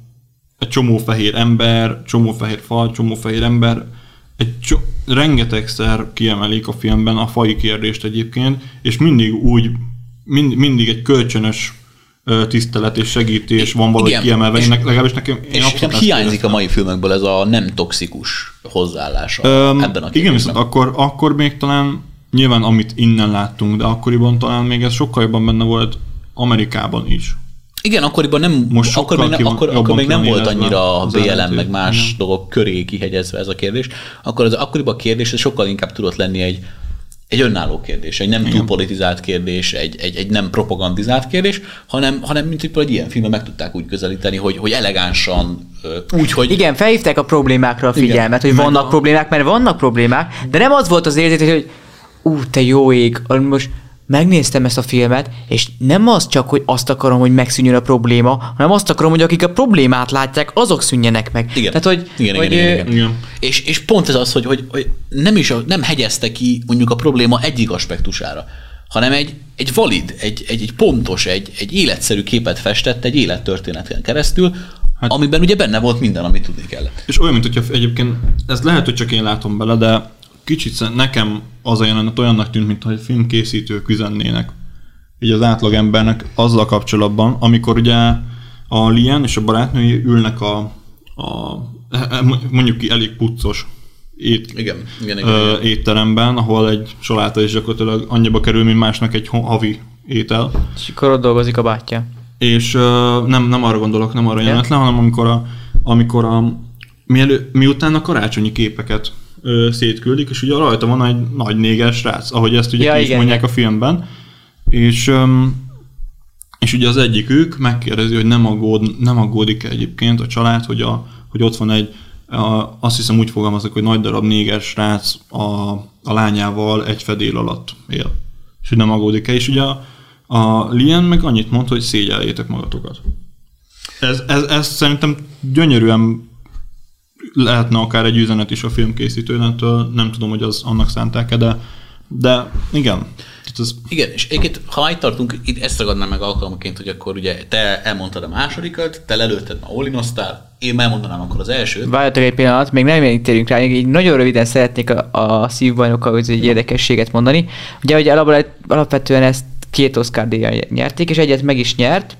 egy csomó fehér ember, csomó fehér fal, csomó fehér ember. Egy cso- rengetegszer kiemelik a filmben a fai kérdést egyébként, és mindig úgy, mind, mindig egy kölcsönös tisztelet és segítés van valahogy Igen. kiemelve. És- leg- legalábbis nekem, én És nekem hiányzik a éreztem. mai filmekből ez a nem toxikus hozzáállása Öm, ebben a igen, kérdésben. viszont akkor, akkor még talán nyilván amit innen láttunk, de akkoriban talán még ez sokkal jobban benne volt Amerikában is. Igen, akkoriban nem, Most akkor még, nem, akkor, akkor még nem volt annyira az BLM meg más Igen. dolgok köré kihegyezve ez a kérdés, akkor az akkoriban a kérdés ez sokkal inkább tudott lenni egy, egy önálló kérdés, egy nem túl politizált kérdés, egy, egy, egy nem propagandizált kérdés, hanem, hanem mint hogy egy ilyen filmben meg tudták úgy közelíteni, hogy, hogy elegánsan, úgy, hogy Igen, felhívták a problémákra a figyelmet, hogy vannak problémák, mert vannak problémák, de nem az volt az érzés, hogy ú, te jó ég, most megnéztem ezt a filmet, és nem az csak, hogy azt akarom, hogy megszűnjön a probléma, hanem azt akarom, hogy akik a problémát látják, azok szűnjenek meg. Igen. Tehát, hogy, igen, hogy igen, igen. Igen. És, és pont ez az, hogy, hogy, hogy nem is a, nem hegyezte ki mondjuk a probléma egyik aspektusára, hanem egy, egy valid, egy, egy, egy pontos, egy, egy életszerű képet festett egy élettörténeten keresztül, hát, amiben ugye benne volt minden, amit tudni kellett. És olyan, mint hogyha egyébként, ez lehet, hogy csak én látom bele, de kicsit nekem az a jelenet olyannak tűnt, mintha egy filmkészítők üzennének így az átlagembernek azzal kapcsolatban, amikor ugye a Lien és a barátnői ülnek a, a mondjuk ki elég puccos ét, Igen, igen, igen. ö, igen. étteremben, ahol egy saláta is gyakorlatilag annyiba kerül, mint másnak egy havi étel. és akkor ott dolgozik a bátyja. És uh, nem, nem arra gondolok, nem arra Ja. jelenetlen, hanem amikor a, amikor a mielő, miután a karácsonyi képeket ö, szétküldik, és ugye rajta van egy nagy néger srác, ahogy ezt ugye Ja, ki is igen, mondják a filmben, és öm, és ugye az egyikük megkérdezi, hogy nem, aggód, nem aggódik egyébként a család, hogy, a, hogy ott van egy, a, azt hiszem úgy fogalmazok, hogy nagy darab néger srác a, a lányával egy fedél alatt él. És hogy nem aggódik-e. És ugye a, a Lien meg annyit mond, hogy szégyeljétek magatokat. Ez, ez, ez szerintem gyönyörűen lehetne akár egy üzenet is a filmkészítőnetől, nem tudom, hogy az annak szánták-e, de, de igen. Ez, Igen, és egyébként, ha itt tartunk, itt ezt ragadnám meg alkalmaként, hogy akkor ugye te elmondtad a másodikat, te lelőtted, ma olinoztál, én elmondanám akkor az elsőt. Várjatok egy pillanat, még nem térünk rá, így nagyon röviden szeretnék a, a szívbajnokkal egy érdekességet mondani. Ugye, hogy alap- alapvetően ezt két Oscar díjjal nyerték, és egyet meg is nyert,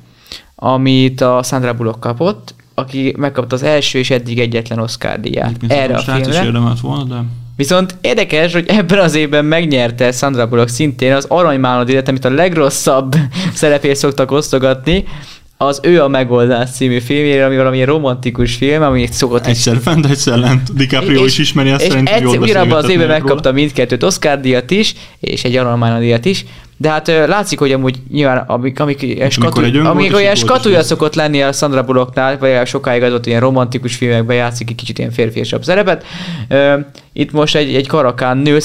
amit a Sandra Bullock kapott, aki megkapta az első és eddig egyetlen Oscar díját erre a is filmre. érdemelt volna, de Viszont érdekes, hogy ebben az évben megnyerte Sandra Bullock szintén az Aranymálna díjat, amit a legrosszabb szerepért szoktak osztogatni, az ő a megoldás című filmjére, ami valami romantikus film, amit szokott egyszer fent, egyszer lent. DiCaprio is ismeri ezt, és szerintem egyszer, jól ugyanabban az évben megkapta mindkettőt Oscar díjat is, és egy Aranymálna díjat is, de hát látszik, hogy amúgy nyilván amik, amik, ilyen egy skatu, amik és olyan egy is lesz. szokott lenni a Sandra Bullocknál, vagy sokáig az ott ilyen romantikus filmekben játszik egy kicsit ilyen férfiasabb szerepet. Itt most egy, egy karakán nő,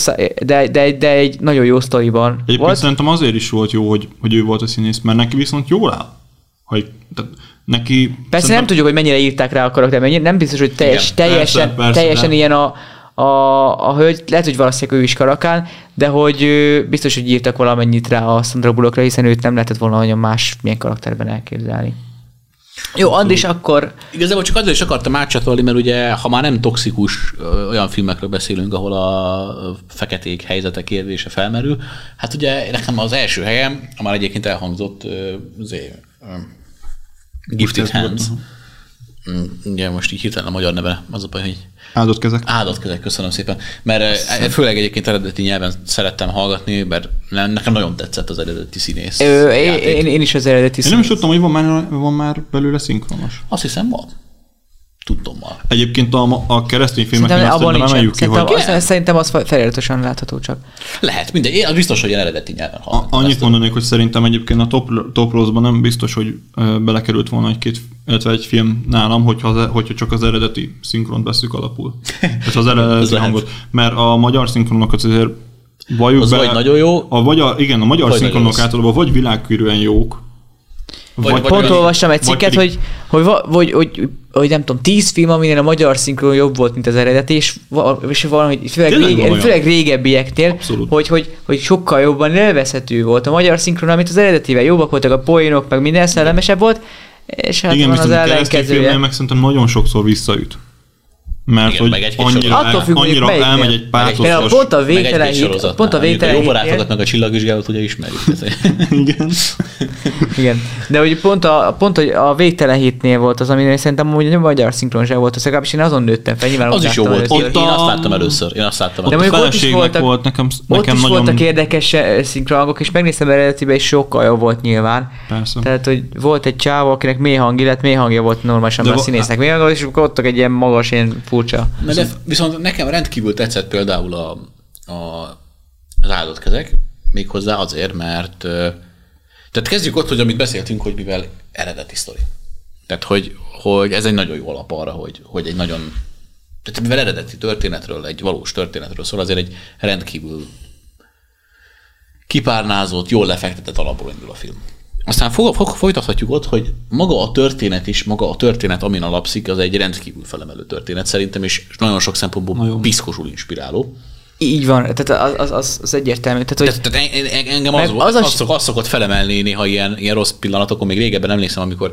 de, de, de egy nagyon jó sztoriban Egyébként volt. szerintem azért is volt jó, hogy, hogy ő volt a színész, mert neki viszont jól áll. Hogy, tehát neki Persze nem szerintem- tudjuk, hogy mennyire írták rá a karakter, mennyire, nem biztos, hogy teljes, Igen, teljesen, persze, persze, teljesen de- ilyen a, a, a hölgy, lehet, hogy valószínűleg ő is karakán, de hogy biztos, hogy írtak valamennyit rá a Sandra Bullockra, hiszen őt nem lehetett volna nagyon más milyen karakterben elképzelni. Jó, Andris, akkor Igazából csak azért is akartam átcsatolni, mert ugye, ha már nem toxikus olyan filmekről beszélünk, ahol a feketék helyzete kérdése felmerül, hát ugye nekem az első helyem, már egyébként elhangzott, Gifted Most ezt Hands. Mm, Ugye most így hirtelen a magyar neve, az a baj, hogy Áldott kezek. Áldott kezek, köszönöm szépen. Mert eh, főleg egyébként eredeti nyelven szerettem hallgatni, mert nem- nekem nagyon tetszett az eredeti színész. ö, én, én, is az eredeti Én nem is tudtam, hogy van már, van már belőle szinkronos. Azt hiszem van. Tudtommal. Egyébként a, a keresztény filmeknél Szerintem azt abban szerintem nincsen. emeljük ki, hogy az, szerintem az feliratosan látható csak. Lehet, mindegy. Én az biztos, hogy eredeti nyelven a, hallottam annyit ezt. mondanék, hogy szerintem egyébként a top, top Rose-ban nem biztos, hogy belekerült volna egy-két, illetve egy film nálam, hogyha, az, hogyha csak az eredeti szinkront veszük alapul. Tehát az Ez eredeti hangot. Mert a magyar szinkronokat azért valljuk Az be, vagy nagyon jó, a magyar, igen, a magyar vagy szinkronok általában vagy világkörűen jók, Vagy- vagy Pont olvastam egy vagy cikket, pedig- hogy, hogy, hogy, hogy, hogy, nem tudom, tíz film, aminél a magyar szinkron jobb volt, mint az eredeti, és, va- és valami, főleg, Tényleg rége, főleg régebbieknél, Abszolút. hogy, hogy, hogy sokkal jobban élvezhető volt a magyar szinkron, mint az eredetivel. Jobbak voltak a poénok, meg minden szellemesebb volt, és hát igen, van az ellenkezője. meg szerintem nagyon sokszor visszaüt. Mert Igen, hogy meg egy-két annyira. Attól függ, hogy annyira melyiknél. elmegy egy egy- pátoszos... pont a egy végtelen hit, pont a végtelen Jó hitnél- barátokat meg a csillagvizsgálót ugye ismerjük. Igen. Igen, de hogy pont a, pont a végtelen hitnél volt az, aminél szerintem hogy a magyar szinkron sem volt, az legalábbis én azon nőttem fel, nyilván Az ott is jó volt. először. Én, én Ott a- azt láttam először. Én azt láttam Ott De a mondjuk ott is feleségnek voltak- volt nekem, Ott nekem is nagyon... voltak érdekes eh, szinkronhangok, és megnéztem eredetiben, és sokkal jobb volt nyilván. Persze. Tehát, hogy volt egy csávó, akinek mély hang, illetve mély hangja volt normálisan, a színésznek mély hangja, és akkor ott egy ilyen magas, ilyen furcsa. Na de viszont nekem rendkívül tetszett például a, a, az áldott kezek, méghozzá azért, mert tehát kezdjük ott, hogy amit beszéltünk, hogy mivel eredeti sztori. Tehát, hogy, hogy ez egy nagyon jó alap arra, hogy, hogy egy nagyon tehát mivel eredeti történetről, egy valós történetről szól, azért egy rendkívül kipárnázott, jól lefektetett alapról indul a film. Aztán fog, fog, folytathatjuk ott, hogy maga a történet is, maga a történet, amin alapszik, az egy rendkívül felemelő történet szerintem, és nagyon sok szempontból Nagyon. piszkosul inspiráló. Így van, tehát az, az, az, egyértelmű. Tehát, hogy Tehát, tehát en- en- engem az, az az, az, szok, az szokott felemelni néha ilyen, ilyen rossz pillanatokon, még régebben emlékszem, amikor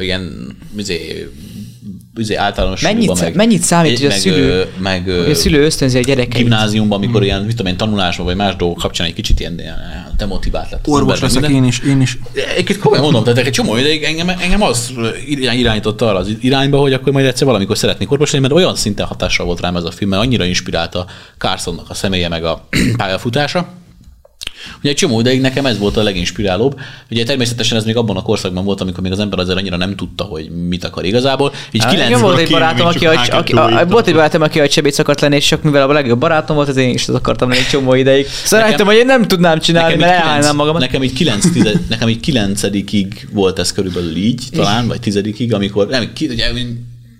ilyen izé, izé általános Mennyit szá- mennyit számít, hogy a meg, szülő- meg, hogy a szülő ösztönzi a gyerekeit. gimnáziumban, amikor ilyen, mit tudom én, tanulásban, vagy más dolgok kapcsán egy kicsit ilyen, ilyen demotivált lett. Orvos leszek minden. én is, én is. Egyébként komolyan mondom, tehát egy csomó ideig engem, engem az irány- irányította arra az irányba, hogy akkor majd egyszer valamikor szeretnék orvos lenni, mert olyan szinten hatással volt rám ez a film, mert annyira inspirálta Carsonnak a személye meg a pályafutása. Ugye egy csomó ideig nekem ez volt a leginspirálóbb. Ugye természetesen ez még abban a korszakban volt, amikor még az ember azért annyira nem tudta, hogy mit akar igazából. Így Hát, kilenc volt egy barátom, még aki, csak aki, aki, a, volt egy barátom, aki a sebész akart lenni, és csak mivel a legjobb barátom volt, az én is az akartam lenni egy csomó ideig. Rájöttem, hogy én nem tudnám csinálni, mert elhálnám magamat. Nekem így, kilenc, tize, nekem így kilencedikig volt ez körülbelül így, talán, vagy tizedikig, amikor, nem, ki, ugye,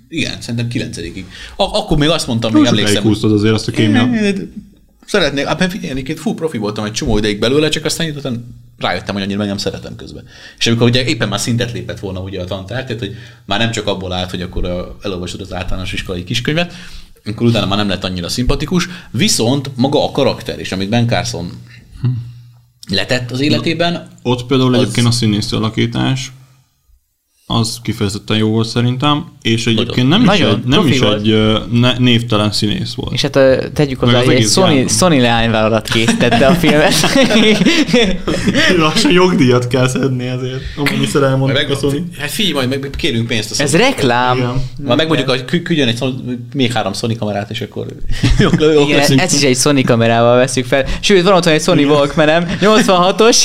igen, szerintem kilencedikig. Ak- akkor még azt mondtam, még Túl sokáig emlékszem, húztad azért azt a kémiát. Szeretnék, hát mert egyébként fú, profi voltam egy csomó ideig belőle, csak aztán utána rájöttem, hogy annyira meg nem szeretem közben. És amikor ugye éppen már szintet lépett volna ugye a tantár, tehát hogy már nem csak abból állt, hogy akkor elolvasod az általános iskolai kiskönyvet, akkor utána már nem lett annyira szimpatikus, viszont maga a karakter is, amit Ben Carson letett az életében, Ott például Az- egyébként a színészi alakítás az kifejezetten jó volt szerintem, és egyébként nem is egy, nem is volt. egy ne, névtelen színész volt. És hát tegyük hozzá, az hogy egy Sony, gyárban. Sony leányvállalat készítette a filmet. Lassan jogdíjat kell szedni ezért, amennyiszer elmondták meg, a Sony. hát figyelj, majd meg, kérünk pénzt a Ez Sony-tól. reklám. Igen. Majd megmondjuk, hogy kü- küldjön egy Sony- még három Sony kamerát, és akkor jók, jók Igen, leszünk. ezt is egy Sony kamerával veszük fel. Sőt, van otthon egy Sony Walkmanem, 86-os.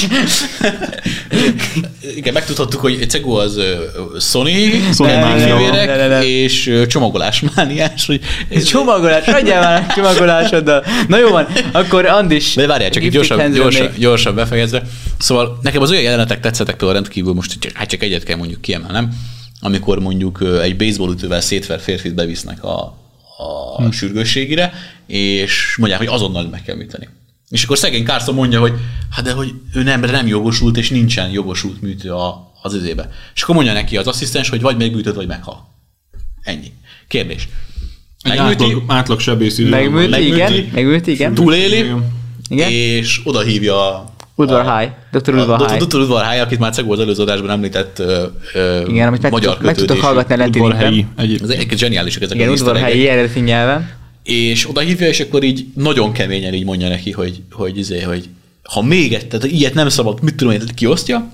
Igen, megtudhattuk, hogy Cegu az Sony, Sony ne. és csomagolásmániás, hogy Ez csomagolás, adjál már a csomagolásoddal. Na jó van, akkor Andis. de várjál, csak gyorsan, gyorsan, gyorsan befejezve. Szóval nekem az olyan jelenetek tetszettek például rendkívül, most csak, hát csak egyet kell mondjuk kiemelnem, amikor mondjuk egy baseballütővel szétver férfit bevisznek a, a Hm. sürgősségire, és mondják, hogy azonnal meg kell műteni. És akkor szegény Carson mondja, hogy hát de hogy ő nem, nem jogosult, és nincsen jogosult műtő a, az izébe. És akkor mondja neki az asszisztens, hogy vagy megbűtöd, vagy meghal. Ennyi. Kérdés. Egy Megműti, átlag, átlag sebész idő. Megműti, Megműti. igen. Megműti, igen. túléli, Igen. És oda hívja a Udvarhály. Dr. a- Udvarhály. Dr. Udvarhály, akit már Cegó az előző adásban említett ö, ö, Igen, amit meg, magyar tudtok, meg tudtok hallgatni a Udvarhelyi Lentiniben. Ez egyébként. egyébként zseniálisak ezek Igen, easter udvarhelyi eredeti nyelven. És oda hívja, és akkor így nagyon keményen így mondja neki, hogy, hogy, izé, hogy ha még egy, tehát ilyet nem szabad, mit tudom én, kiosztja,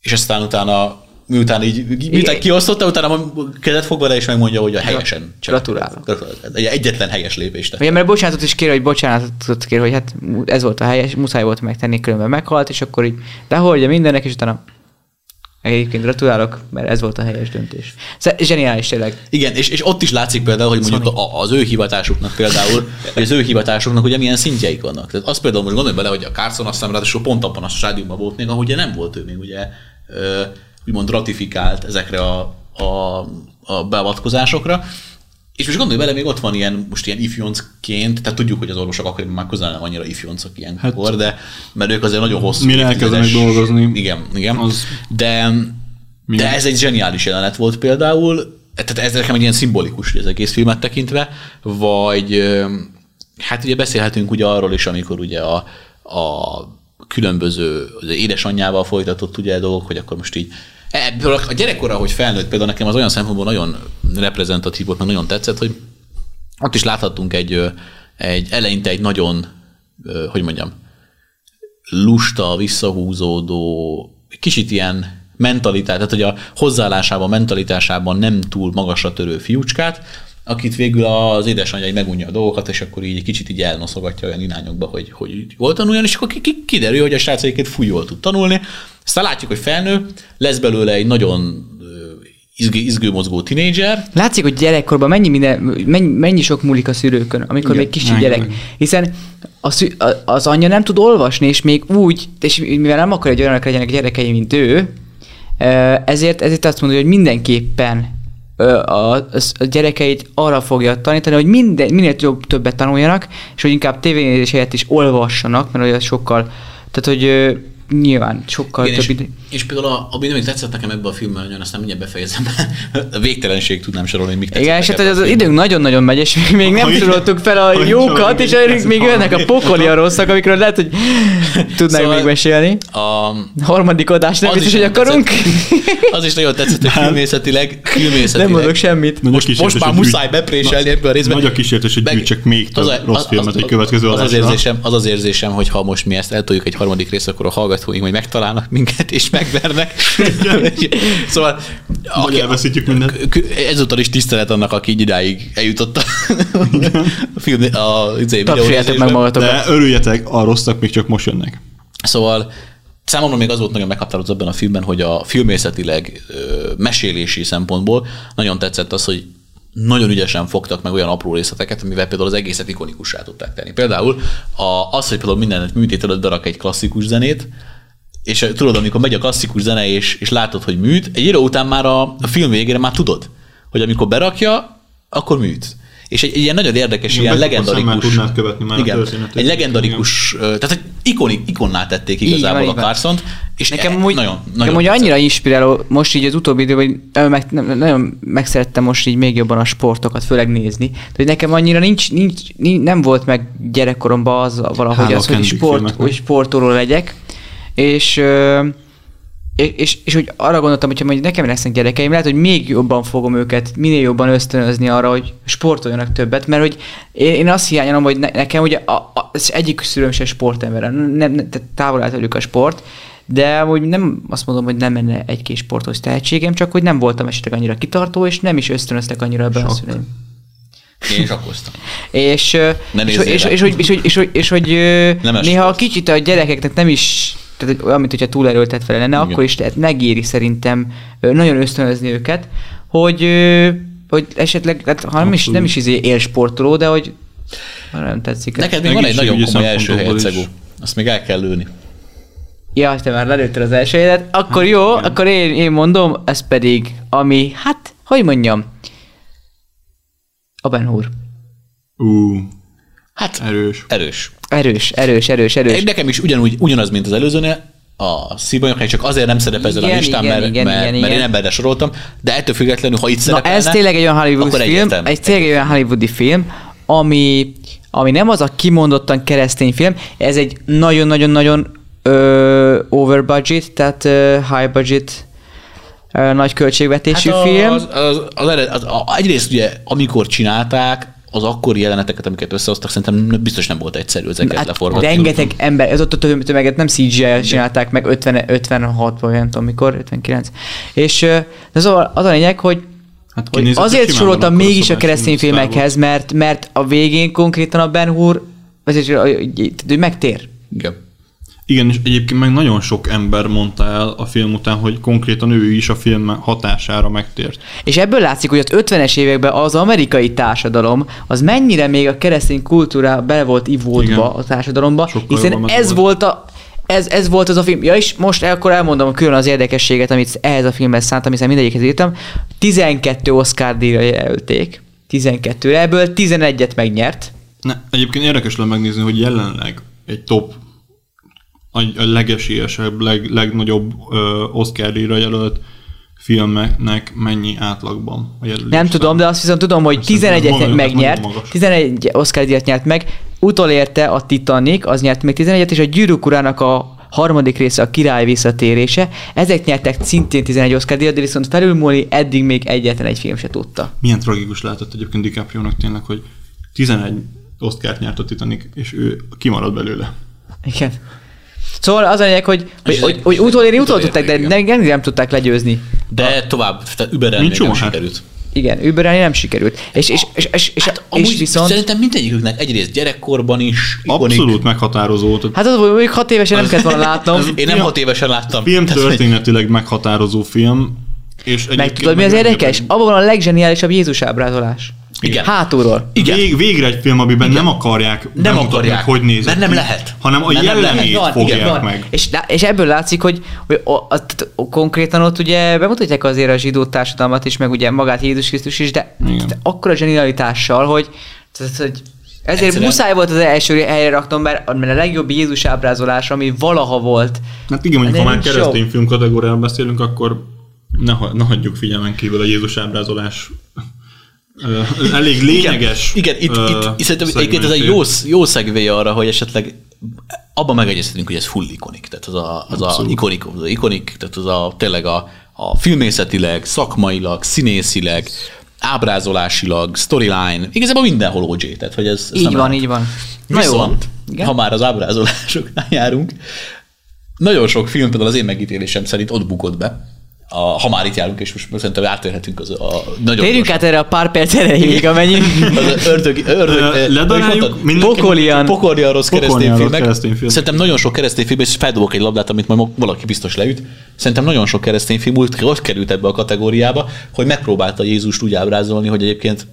és aztán utána miután így, miután Igen. kiosztotta, utána kezet fog vele, és megmondja, hogy a helyesen. Gratulálok. Egy egyetlen helyes lépést tett. Ugye, mert bocsánatot is kér, hogy bocsánatot kér, hogy hát ez volt a helyes, muszáj volt megtenni, különben meghalt, és akkor így, de hogy mindennek, és utána Egyébként gratulálok, mert ez volt a helyes döntés. Szóval zseniális tényleg. Igen, és, és ott is látszik például, hogy mondjuk a, az ő hivatásuknak például, hogy az ő hivatásuknak ugye milyen szintjeik vannak. Tehát azt például most gondolj bele, hogy a Carson azt hiszem ráadásul pont abban a stádiumban volt még, ahogy nem volt ő még ugye úgymond ratifikált ezekre a, a, a beavatkozásokra, és most gondolj bele, még ott van ilyen, most ilyen ifjoncként, tehát tudjuk, hogy az orvosok akkoriban már közel nem annyira ifjoncok ilyenkor, hát, de mert ők azért nagyon hosszú. Mire elkezdenek dolgozni. Igen, igen. Az de, de ez egy zseniális jelenet volt például, tehát ez nekem egy ilyen szimbolikus az egész filmet tekintve, vagy hát ugye beszélhetünk ugye arról is, amikor ugye a, a különböző az édesanyjával folytatott ugye dolgok, hogy akkor most így Ebből a gyerekkora, hogy felnőtt például nekem az olyan szempontból nagyon reprezentatív volt, mert nagyon tetszett, hogy ott is láthattunk egy, egy eleinte egy nagyon, hogy mondjam, lusta, visszahúzódó, kicsit ilyen mentalitás, tehát hogy a hozzáállásában, mentalitásában nem túl magasra törő fiúcskát, akit végül az édesanyja megunja a dolgokat, és akkor így kicsit így elnoszogatja olyan irányokba, hogy, hogy jól tanuljon, és akkor kiderül, hogy a srác egyébként fúj jól tud tanulni. Aztán látjuk, hogy felnő, lesz belőle egy nagyon izgő, izgő mozgó tinédzser. Látszik, hogy gyerekkorban mennyi, minden, mennyi, mennyi sok múlik a szülőkön, amikor Igen. még kicsi gyerek. Hiszen a szü, az anyja nem tud olvasni, és még úgy, és mivel nem akar, hogy olyanok legyenek gyerekei, mint ő, ezért, ezért azt mondja, hogy mindenképpen a, a gyerekeit arra fogja tanítani, hogy minden, minél jobb, többet tanuljanak, és hogy inkább tévénézés helyett is olvassanak, mert olyan sokkal, tehát hogy nyilván sokkal Igen, több és, és például, a, ami nem tetszett nekem ebbe a filmben, nagyon aztán mindjárt befejezem, a végtelenség tudnám sorolni, hogy mik Igen, és hát az, az időnk nagyon-nagyon megy, és még nem soroltuk fel a jókat, és még jönnek a pokoli a rosszak, amikről lehet, hogy tudnánk szóval még mesélni. A harmadik adás nem biztos, hogy akarunk. Az is nagyon tetszett, hogy filmészetileg, filmészetileg. Nem mondok semmit. Most, most már muszáj bepréselni ebből a részben. Nagy a kísértés, hogy gyűjtsek még több rossz filmet egy következő az az, érzésem, az az érzésem, hogy ha most mi ezt eltoljuk egy harmadik rész, akkor a hallgatóink majd megtalálnak minket és megvernek. szóval aki, elveszítjük mindent. Ezúttal is tisztelet annak, aki így idáig eljutott a, a film, a, a meg magatok. De örüljetek, a rosszak még csak most jönnek. Szóval Számomra még az volt nagyon meghatározó ebben a filmben, hogy a filmészetileg mesélési szempontból nagyon tetszett az, hogy nagyon ügyesen fogtak meg olyan apró részleteket, amivel például az egészet ikonikussá tudták tenni. Például a, az, hogy például minden műtét előtt berak egy klasszikus zenét, és tudod, amikor megy a klasszikus zene, és, és látod, hogy műt, egy idő után már a, a film végére már tudod, hogy amikor berakja, akkor műt. És egy, egy ilyen nagyon érdekes, igen, ilyen legendarikus... Már követni már igen, egy legendarikus, igen. tehát egy ikonik, ikonná tették igazából a carson és nekem úgy, nagyon, nagyon nekem úgy annyira inspiráló, most így az utóbbi időben, hogy meg, nagyon megszerettem most így még jobban a sportokat, főleg nézni. De hogy nekem annyira nincs, nincs, nincs nem volt meg gyerekkoromban az valahogy Hála az, hogy, sport, hogy sportoló legyek. És és, és, és hogy arra gondoltam, hogy majd nekem lesznek gyerekeim, lehet, hogy még jobban fogom őket minél jobban ösztönözni arra, hogy sportoljanak többet, mert hogy én, én azt hiányolom, hogy ne, nekem ugye a, a, az egyik szülőm se sportember, nem, nem, távol állt a sport, de hogy nem azt mondom, hogy nem menne egy-két sportos tehetségem, csak hogy nem voltam esetleg annyira kitartó, és nem is ösztönöztek annyira ebben a szüleim. Én is akkoztam. és, és, és, és, és, hogy, és, hogy, és, hogy, és, hogy néha kicsit a gyerekeknek nem is tehát olyan, mint hogyha túlerőltet vele lenne, Igen. akkor is tehát megéri szerintem nagyon ösztönözni őket, hogy, hogy esetleg, hát, ha nem is, nem is izé élsportoló, de hogy nem tetszik. Neked még van egy nagyon komoly első helyet, Szegó. Azt még el kell lőni. Ja, te már lelőtted az első helyet. Akkor hát, jó, igen. akkor én, én mondom, ez pedig, ami, hát, hogy mondjam, a Ben Hur. Uh, hát, erős. Erős. Erős, erős, erős, erős. Nekem is ugyanúgy, ugyanaz, mint az előzőnél, a szibonyok, csak azért nem szerepel ezen a listán, igen, mert, igen, mert, igen, mert én emberre soroltam, de ettől függetlenül, ha itt szerepelne, Na ez tényleg egy olyan Hollywood film, egy tényleg egy olyan Hollywoodi film, ami, ami nem az a kimondottan keresztény film, ez egy nagyon-nagyon-nagyon over budget, tehát uh, high budget uh, nagy költségvetésű hát film. Az, az, az, az, az, az, egyrészt ugye, amikor csinálták, az akkori jeleneteket, amiket összehoztak, szerintem biztos nem volt egyszerű ezeket hát leforgatni. Rengeteg ember, ez ott a tömeget nem CGI csinálták meg 50, 56 vagy nem tudom mikor, 59. És de az a, az a lényeg, hogy Hát hogy azért soroltam mégis a keresztény filmekhez, mert, mert a végén konkrétan a Ben Hur, azért, hogy megtér. Igen. Igen, és egyébként meg nagyon sok ember mondta el a film után, hogy konkrétan ő is a film hatására megtért. És ebből látszik, hogy az 50-es években az amerikai társadalom, az mennyire még a keresztény kultúra be volt ivódva Igen. a társadalomba, Sokkal hiszen ez volt. volt a ez, ez volt az a film. Ja, és most akkor elmondom külön az érdekességet, amit ehhez a filmhez szántam, hiszen mindegyikhez írtam. 12 Oscar díjra jelölték. 12-re, ebből 11-et megnyert. Ne, egyébként érdekes lenne megnézni, hogy jelenleg egy top, a, legesélyesebb, leg, legnagyobb ö, Oscar díjra jelölt filmeknek mennyi átlagban a jelölés. Nem tudom, de azt viszont tudom, hogy Szerintem 11-et maga- megnyert, nagyon magas. 11 Oscar díjat nyert meg, utolérte a Titanic, az nyert még 11-et, és a Gyűrűk urának a harmadik része a király visszatérése. Ezek nyertek szintén 11 Oscar díjat, de viszont felülmúlni eddig még egyetlen egy film se tudta. Milyen tragikus lehetett egyébként DiCaprio-nak tényleg, hogy 11 Oscar-t nyert a Titanic, és ő kimarad belőle. Igen. Szóval az a lényeg, hogy, hogy, És hogy, hogy utolérni utol tudták, de nem, nem, nem tudták legyőzni. De tovább, tehát überelni Mint még nem Schumacher. sikerült. Igen, überelni nem sikerült. És, és, és, és, és, Hát, és amúgy viszont... szerintem mindegyiküknek egyrészt gyerekkorban is ikonik. Abszolút meghatározó. Tehát Hát az, hogy mondjuk hat évesen nem kellett volna látnom. Én nem hat évesen láttam. film történetileg meghatározó film. És Meg tudod, mi az meg- érdekes? Abban van a legzseniálisabb Jézus ábrázolás. Igen. Hátulról. Igen. Vég, végre egy film, amiben nem akarják Nem akarják, hogy nézett mert nem lehet. hanem a lehet. jellemét Van, fogják igen, van. meg. És, és ebből látszik, hogy, hogy o, a, tehát konkrétan ott ugye bemutatják azért a zsidó társadalmat is, meg ugye magát Jézus Krisztus is, de Igen. tehát akkora zsenialitással, hogy, tehát, hogy ezért Egyszerűen- muszáj volt az első helyre raknom, mert, mert a legjobb Jézus ábrázolás, ami valaha volt. Hát igen, mondjuk, De ha már keresztény film kategóriában beszélünk, akkor ne, ha- ne hagyjuk figyelmen kívül a Jézus ábrázolás elég lényeges Igen, itt, ö, itt, itt szerintem egyébként ez egy jó, jó szegvé arra, hogy esetleg abban megegyezhetünk, hogy ez full ikonik. Tehát az a, az a ikonik, az a ikonik, tehát az a tényleg a, a filmészetileg, szakmailag, színészileg, ábrázolásilag, storyline, igazából mindenhol OG, tehát hogy ez, ez Így van, lehet. így van. Na jó. Viszont, Igen? ha már az ábrázolásoknál járunk, nagyon sok film például az én megítélésem szerint ott bukott be, a, ha már itt járunk, és most szerintem átérhetünk az a nagyon Térjünk át erre a pár perc erejéig, amennyi... az ördög, ördög, eh, ledaráljuk mindenki- Pokolian. Pokolian rossz keresztény filmek. keresztény film. Szerintem nagyon sok keresztény film, és feldobok egy labdát, amit majd valaki biztos leüt. Szerintem nagyon sok keresztény film úgy ott került ebbe a kategóriába, hogy megpróbálta Jézust úgy ábrázolni, hogy egyébként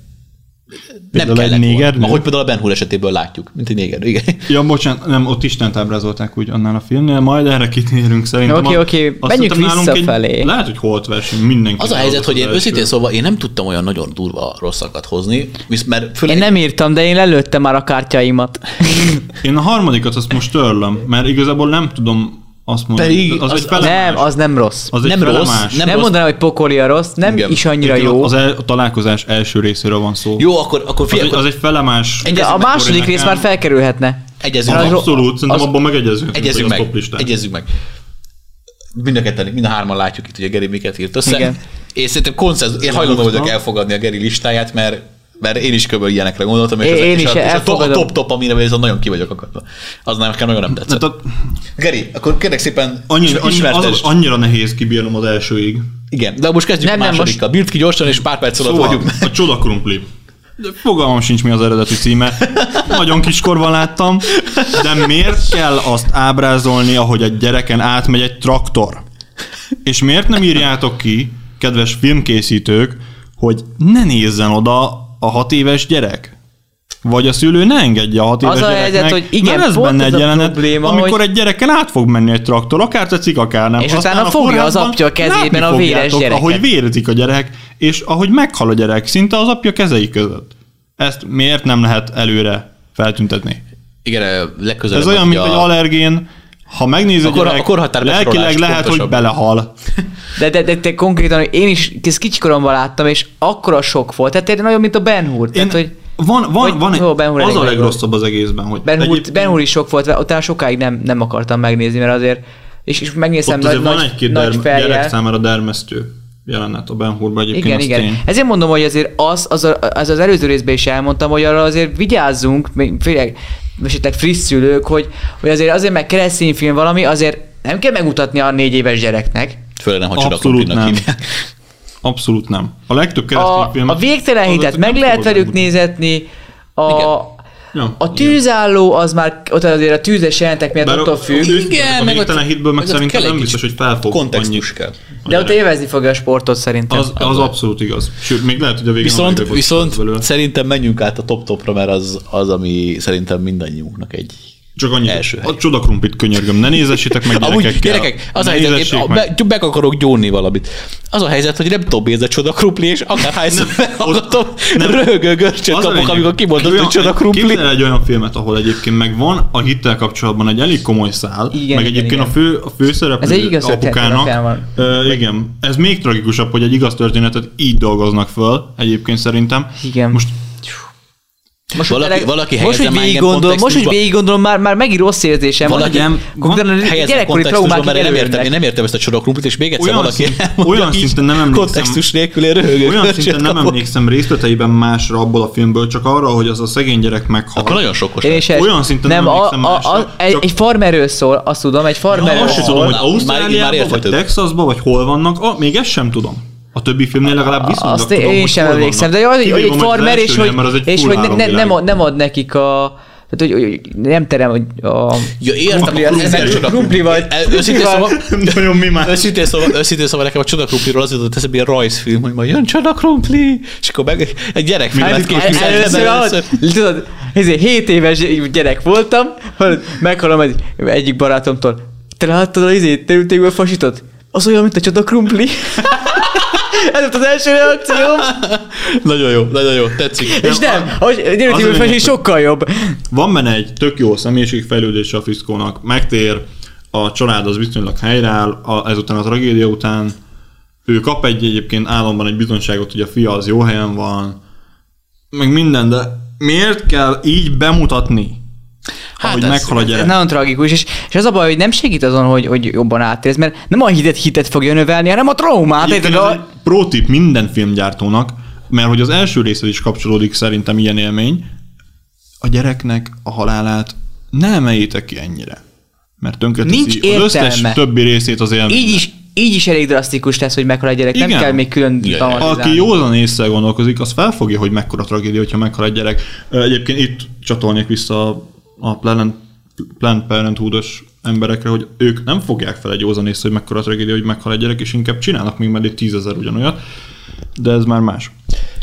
Például egy kellett volna. négernő? Ahogy például a Ben Hur esetéből látjuk, mint egy néger. Igen. Ja, bocsánat, nem, ott Istent ábrázolták úgy annál a filmnél, majd erre kitérünk szerintem. Oké, A- oké, azt menjünk visszafelé. Egy, lehet, hogy holt verseny, mindenki. Az a helyzet, hogy én őszintén szóval én nem tudtam olyan nagyon durva rosszakat hozni, visz- mert főleg Én nem írtam, de én lelőttem már a kártyáimat. Én a harmadikat azt most törlöm, mert igazából nem tudom azt mondani. Pedig az, az- felemás. Nem, az nem rossz. az nem rossz, felemás. nem Nem, rossz. mondanám, hogy pokolia rossz, nem Igen. is annyira Egyébként jó. Az el, a találkozás első részéről van szó. Jó, akkor, akkor az, figyelj, egy, az egy felemás. de a második rész már felkerülhetne. egyezünk Az- meg. Abszolút, szerintem az- abban megegyezünk. Egyezünk az meg, egyezünk meg. Mind a ketten, mind a hárman látjuk itt, hogy a Geri miket írt össze. Igen. És szerintem konszenzus, én hajlandó vagyok elfogadni a Geri listáját, mert mert én is kb. ilyenekre gondoltam, és, Én- és, is a, és a, top, a elfogadom. top, top, amire ez nagyon ki vagyok akadva. Az nem, nekem nagyon nem tetszett. Tehát a, Geri, akkor kérlek szépen annyira, annyira, az, annyira nehéz kibírnom az elsőig. Igen, de most kezdjük Nem, a másodikkal. Bírd ki gyorsan, és pár perc alatt Szóval, vagyunk. a csoda krumpli. De fogalmam sincs, mi az eredeti címe. Nagyon kiskorban láttam. De miért kell azt ábrázolni, ahogy egy gyereken átmegy egy traktor? És miért nem írjátok ki, kedves filmkészítők, hogy ne nézzen oda a hat éves gyerek? Vagy a szülő ne engedje a hat éves Az a gyereknek, helyzet, hogy igen, mert pont benne ez egy jelenet, probléma, amikor hogy- egy gyereken át fog menni egy traktor, akár tetszik, akár nem. És Aztán utána a fogja az apja kezében a véres gyereket. Ahogy vérzik a gyerek, és ahogy meghal a gyerek, szinte az apja kezei között. Ezt miért nem lehet előre feltüntetni? Igen, legközelebb. Ez olyan, mint egy a- allergén, ha megnézi a A kor- gyerek, a korhatár lelkileg lehet, hogy pontosabb. belehal. De, de, de, de konkrétan én is ezt kicsikoromban láttam, és akkora sok volt. Tehát tényleg nagyon, mint a Ben Hur. Én, Tehát, hogy van, van, hogy- van egy, jó, Ben Hur az a legrosszabb az egészben, hogy Ben Hur, ben Hur is sok volt, utána sokáig nem, nem akartam megnézni, mert azért, és, és megnézem ott nagy, van egy-két nagy der, gyerek fejjel. számára dermesztő jelenet a Ben Hurban egyébként. Igen, igen. Tény. Ezért mondom, hogy azért az, az, a, az, az előző részben is elmondtam, hogy arra azért vigyázzunk, főleg esetleg friss szülők, hogy, hogy azért azért meg keresztény film valami, azért nem kell megmutatni a négy éves gyereknek. Főleg nem, ha Abszolút nem. hívják. Abszolút nem. A legtöbb keresztény A, film... a végtelen hitet meg lehet velük nézetni, a, Igen. Ja, A tűzálló az már, ott azért a tűzes jelentek miatt Bár attól a, függ, Igen, a meg ott- végtelen hitből meg szerintem nem biztos, hogy fel fog Kontextus kell. a de ott élvezni fogja a sportot szerintem. Az, az abszolút igaz. Sőt, még lehet, hogy a végén Viszont, a viszont belőle. szerintem menjünk át a top-topra, mert az, az, ami szerintem mindannyiunknak egy Csak annyi, első hely. a csodakrumplit könyörgöm, ne nézessétek meg Amúgy, gyerekekkel. gyerekek, az a helyzet, én meg. be, meg akarok gyónni valamit. Az a helyzet, hogy nem tudom, ez a csoda krumpli, és akárhányszor meghallgatom, röhögő görcsöt kapok, lényeg. amikor kimondod, hogy csoda krumpli. Képzelj egy olyan filmet, ahol egyébként meg van a hittel kapcsolatban egy elég komoly szál, Igen, meg igen, egyébként igen. a fő, a főszereplő Ez egy igaz apukának. Ö, igen, ez még tragikusabb, hogy egy igaz történetet így dolgoznak föl, egyébként szerintem. Igen. Most Most, Valaki- tényleg- valaki most, hogy már végig gondolom, most, hogy végig gondolom, már, már megint rossz érzésem van, Valaki hogy nem- gyerekkori traumák mert nem értem, én nem értem ezt a csoda krumplit, és még egyszer Olyan valaki szint- elmondja olyan szinten nem emlékszem- kontextus nélkül én röhögő olyan szinten nem kapok. emlékszem részleteiben másra abból a filmből, csak arra, hogy az a szegény gyerek meghal. Akkor nagyon. Én is egy, Olyan szinten nem emlékszem a, a, másra, egy, egy farmerről szól, azt tudom, egy farmerről Azt sem tudom, szól. hogy Ausztráliában, vagy. Texasban, vagy hol vannak, ah, még ezt sem tudom. A többi filmnél legalább viszonylag Azt tudom, én sem emlékszem, de vannak. hogy, egy farmer, és hogy, és hogy ne, ne, nem, ad, nem ad nekik a... Tehát, hogy, hogy nem terem, hogy a... Ja, értem, Krumpli, a ez- krumpli, krumpli vagy. Őszintén szóval, Nagyon mi már. Őszintén szóval, őszintén szóval nekem a csoda krumpliról az jutott eszembe ilyen rajzfilm, hogy majd jön csoda krumpli, és akkor meg egy gyerekfilm Mi lett képviselve tudod, ezért 7 éves gyerek voltam, hogy meghallom egy, egyik barátomtól, te láttad az izét, terültékből fasított? Az olyan, mint a csoda krumpli. Ez volt az első reakcióm. Nagyon jó, nagyon jó, tetszik. És nem, hogy Az a terültékből lényeg, fasít hogy- sokkal jobb. Van benne egy tök jó személyiségfejlődés a Fiszkónak, megtér, a család az viszonylag helyreáll, a, ezután a tragédia után ő kap egy egyébként álomban egy bizonyságot, hogy a fia az jó helyen van, meg minden, de miért kell így bemutatni, hát ahogy ez- meghal a Ez gyerek? nagyon tragikus, és, és az a baj, hogy nem segít azon, hogy, hogy jobban átérsz, mert nem a hitet, hitet fogja növelni, hanem a traumát. Érted? ez egy A- pro tip minden filmgyártónak, mert hogy az első részhez is kapcsolódik szerintem ilyen élmény, a gyereknek a halálát ne emeljétek ki ennyire. Mert tönkreteszi Nincs az összes többi részét az élmény. Így is, így is elég drasztikus lesz, hogy meghal a gyerek. Nem Igen. kell még külön Igen. traumatizálni. Aki józan észre gondolkozik, az felfogja, hogy mekkora tragédia, hogyha meghal egy gyerek. Egyébként itt csatolnék vissza a- a Planned, Planned Parenthood-os emberekre, hogy ők nem fogják fel egy józan észre, hogy mekkora tragédia, hogy meghal egy gyerek, és inkább csinálnak még mellé tízezer ugyanolyat. De ez már más.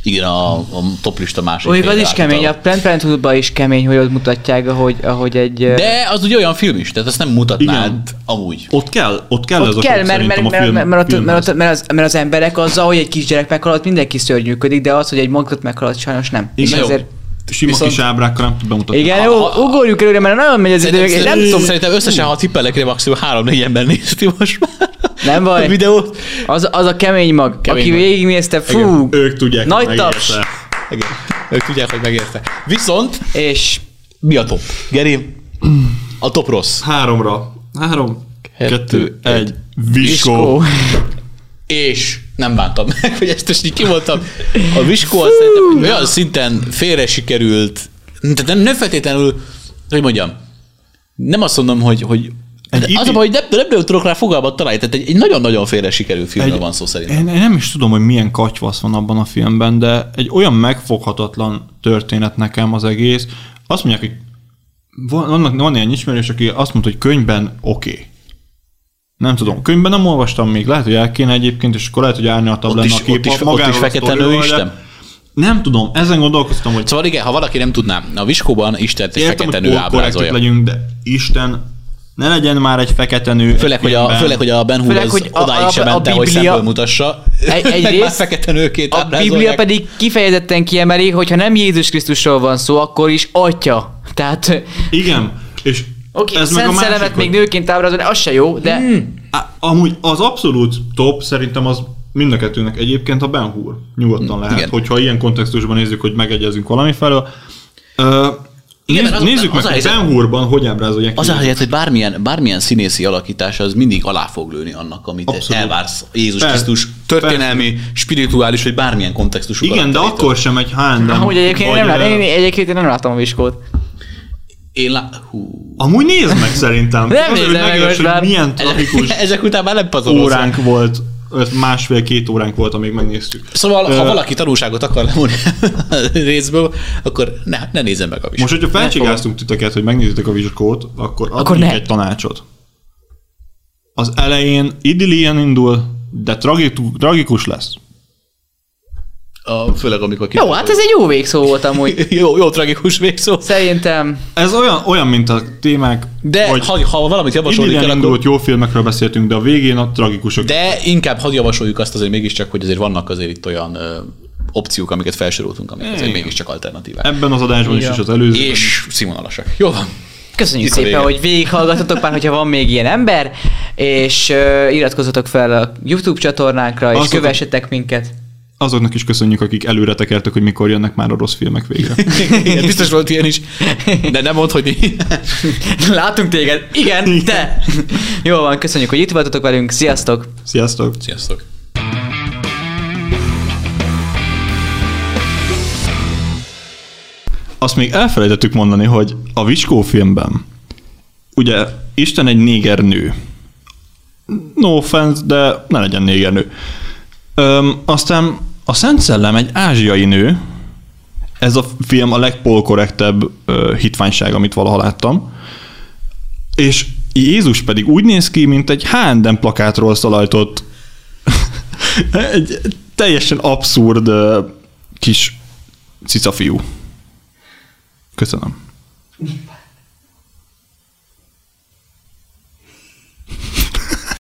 Igen, a, a toplista másik. Mondjuk az is kemény, a. Planned Parenthoodban is kemény, hogy ott mutatják, ahogy, ahogy egy... De az ugye olyan film is, tehát azt nem mutatnád Igen. amúgy. Ott kell, ott kell ez ott a kell, sok mert, mert, mert, a film, mert, mert, ott, mert, ott, mert, az, mert az emberek azzal, hogy egy kisgyerek meghal, mindenki szörnyűködik, de az, hogy egy mondatot meghal, az sajnos nem. Igen, És jó. ezért, Sima Viszont- kis ábrákkal nem tud bemutatni. igen, jó, ugorjuk előre, mert nagyon megy az idő, nem szerintem, tudom, szerintem összesen, ha tippelek, maximum három-négy ember nézti most már Nem baj. a videót. az, az a kemény mag, Kemény aki mag. végignézte, fú, Igen. Ők tudják, Nagy hogy taps. megérte. Igen. Ők tudják, hogy megérte. Viszont és mi a top? Geri, a top rossz. Háromra. Három, Kettő, kettő, egy. egy. Viskó. Viskó. És nem bántam meg, hogy ezt most így kimondtam. A Viskó az szerintem olyan szinten félre sikerült, tehát nem, nem feltétlenül, hogy mondjam, nem azt mondom, hogy, hogy Egy az a baj, hogy nem, nem, nem tudok rá fogalmat találni, tehát egy, egy nagyon-nagyon félre sikerült filmről Egy- van szó szerintem. Én, én nem is tudom, hogy milyen katyvasz van abban a filmben, de egy olyan megfoghatatlan történet nekem az egész. Azt mondják, hogy van, vannak, van ilyen ismerős, aki azt mondta, hogy könyvben oké. Okay. Nem tudom, könyvben nem olvastam még, lehet, hogy el kéne egyébként, és akkor lehet, hogy árnyaltabb lenne is, a kép ott is, ott is fekete nő Isten. Nem tudom, ezen gondolkoztam, hogy Szóval igen, ha valaki nem tudná, a Viskóban Istent egy értem, fekete hogy nő ábrázolja. legyünk, de Isten, ne legyen már egy fekete nő. Főleg, egy hogy a, főleg, hogy a Ben Hur Főleg, az hogy odáig a- sem a mente, hogy Biblia- szemből mutassa. Egy- Meg egyrészt már fekete nőként a. Biblia pedig kifejezetten kiemeli, hogyha nem Jézus Krisztusról van szó, akkor is atya. Tehát Igen, és Oké, okay, szent szellemet hogy- még nőként ábrázolni, az se jó, de hmm. Amúgy az abszolút top szerintem az mind a kettőnek egyébként a Ben Hur. Nyugodtan lehet, igen. hogyha ilyen kontextusban nézzük, hogy megegyezünk valami felől. Ö, Igen, néz, mert az- nézzük az meg, a hogy helyzet- Ben Hurban hogy ábrázolják. Az a helyzet, hogy bármilyen, bármilyen színészi alakítás az mindig alá fog lőni annak, amit Abszolút. elvársz Jézus Persze, Krisztus történelmi, spirituális vagy bármilyen kontextusú Igen, de akkor sem egy H&M. amúgy egyébként, vagy, nem lát, én, egyébként én nem látom a viskót. Én lá... Hú. Amúgy nézd meg szerintem. Nem Azért, hogy nézem meg megértsd, most hogy már. milyen tragikus Ezek után már nem pazarolsz. óránk volt másfél-két óránk volt, amíg megnéztük. Szóval, ha valaki tanulságot akar lemondani a részből, akkor ne, ne nézzen meg a vizsgát. Most, hogyha felcsigáztunk titeket, hogy megnézitek a vizsgót, akkor Akkor adunk ne. egy tanácsot. Az elején idillien indul, de tragiku- tragikus lesz. A, főleg amikor ki. Jó, hát ez egy jó végszó volt amúgy. jó, jó, tragikus végszó. Szerintem Ez olyan, olyan mint a témák, De hogy ha, ha valamit javasolni kell, akkor... jó filmekről beszéltünk, de a végén a tragikusok. De inkább hadd javasoljuk azt azért mégiscsak, hogy azért vannak azért itt olyan ö, opciók, amiket felsoroltunk, amik azért mégiscsak alternatívák. Ebben az adásban is, Igen. és az előzőben. És színvonalasak. Jó van. köszönjük Itt szépen, vége. hogy végighallgatotok már, hogyha van még ilyen ember, és uh, iratkozzatok fel a YouTube csatornánkra, és Azok- kövessetek minket. Azoknak is köszönjük, akik előre tekertek, hogy mikor jönnek már a rossz filmek végre. Igen, biztos volt ilyen is. De nem mondd, hogy mi. Látunk téged. Igen, te. Jó van, köszönjük, hogy itt voltatok velünk. Sziasztok! Sziasztok! Sziasztok. Azt még elfelejtettük mondani, hogy a Vicskó filmben ugye Isten egy néger nő. No offense, de ne legyen néger nő. Öm, aztán a Szent Szellem egy ázsiai nő. Ez a film a legpolkorrektebb ö, hitványság, amit valaha láttam. És Jézus pedig úgy néz ki, mint egy H&M plakátról szalajtott egy teljesen abszurd ö, kis cicafiú. Köszönöm.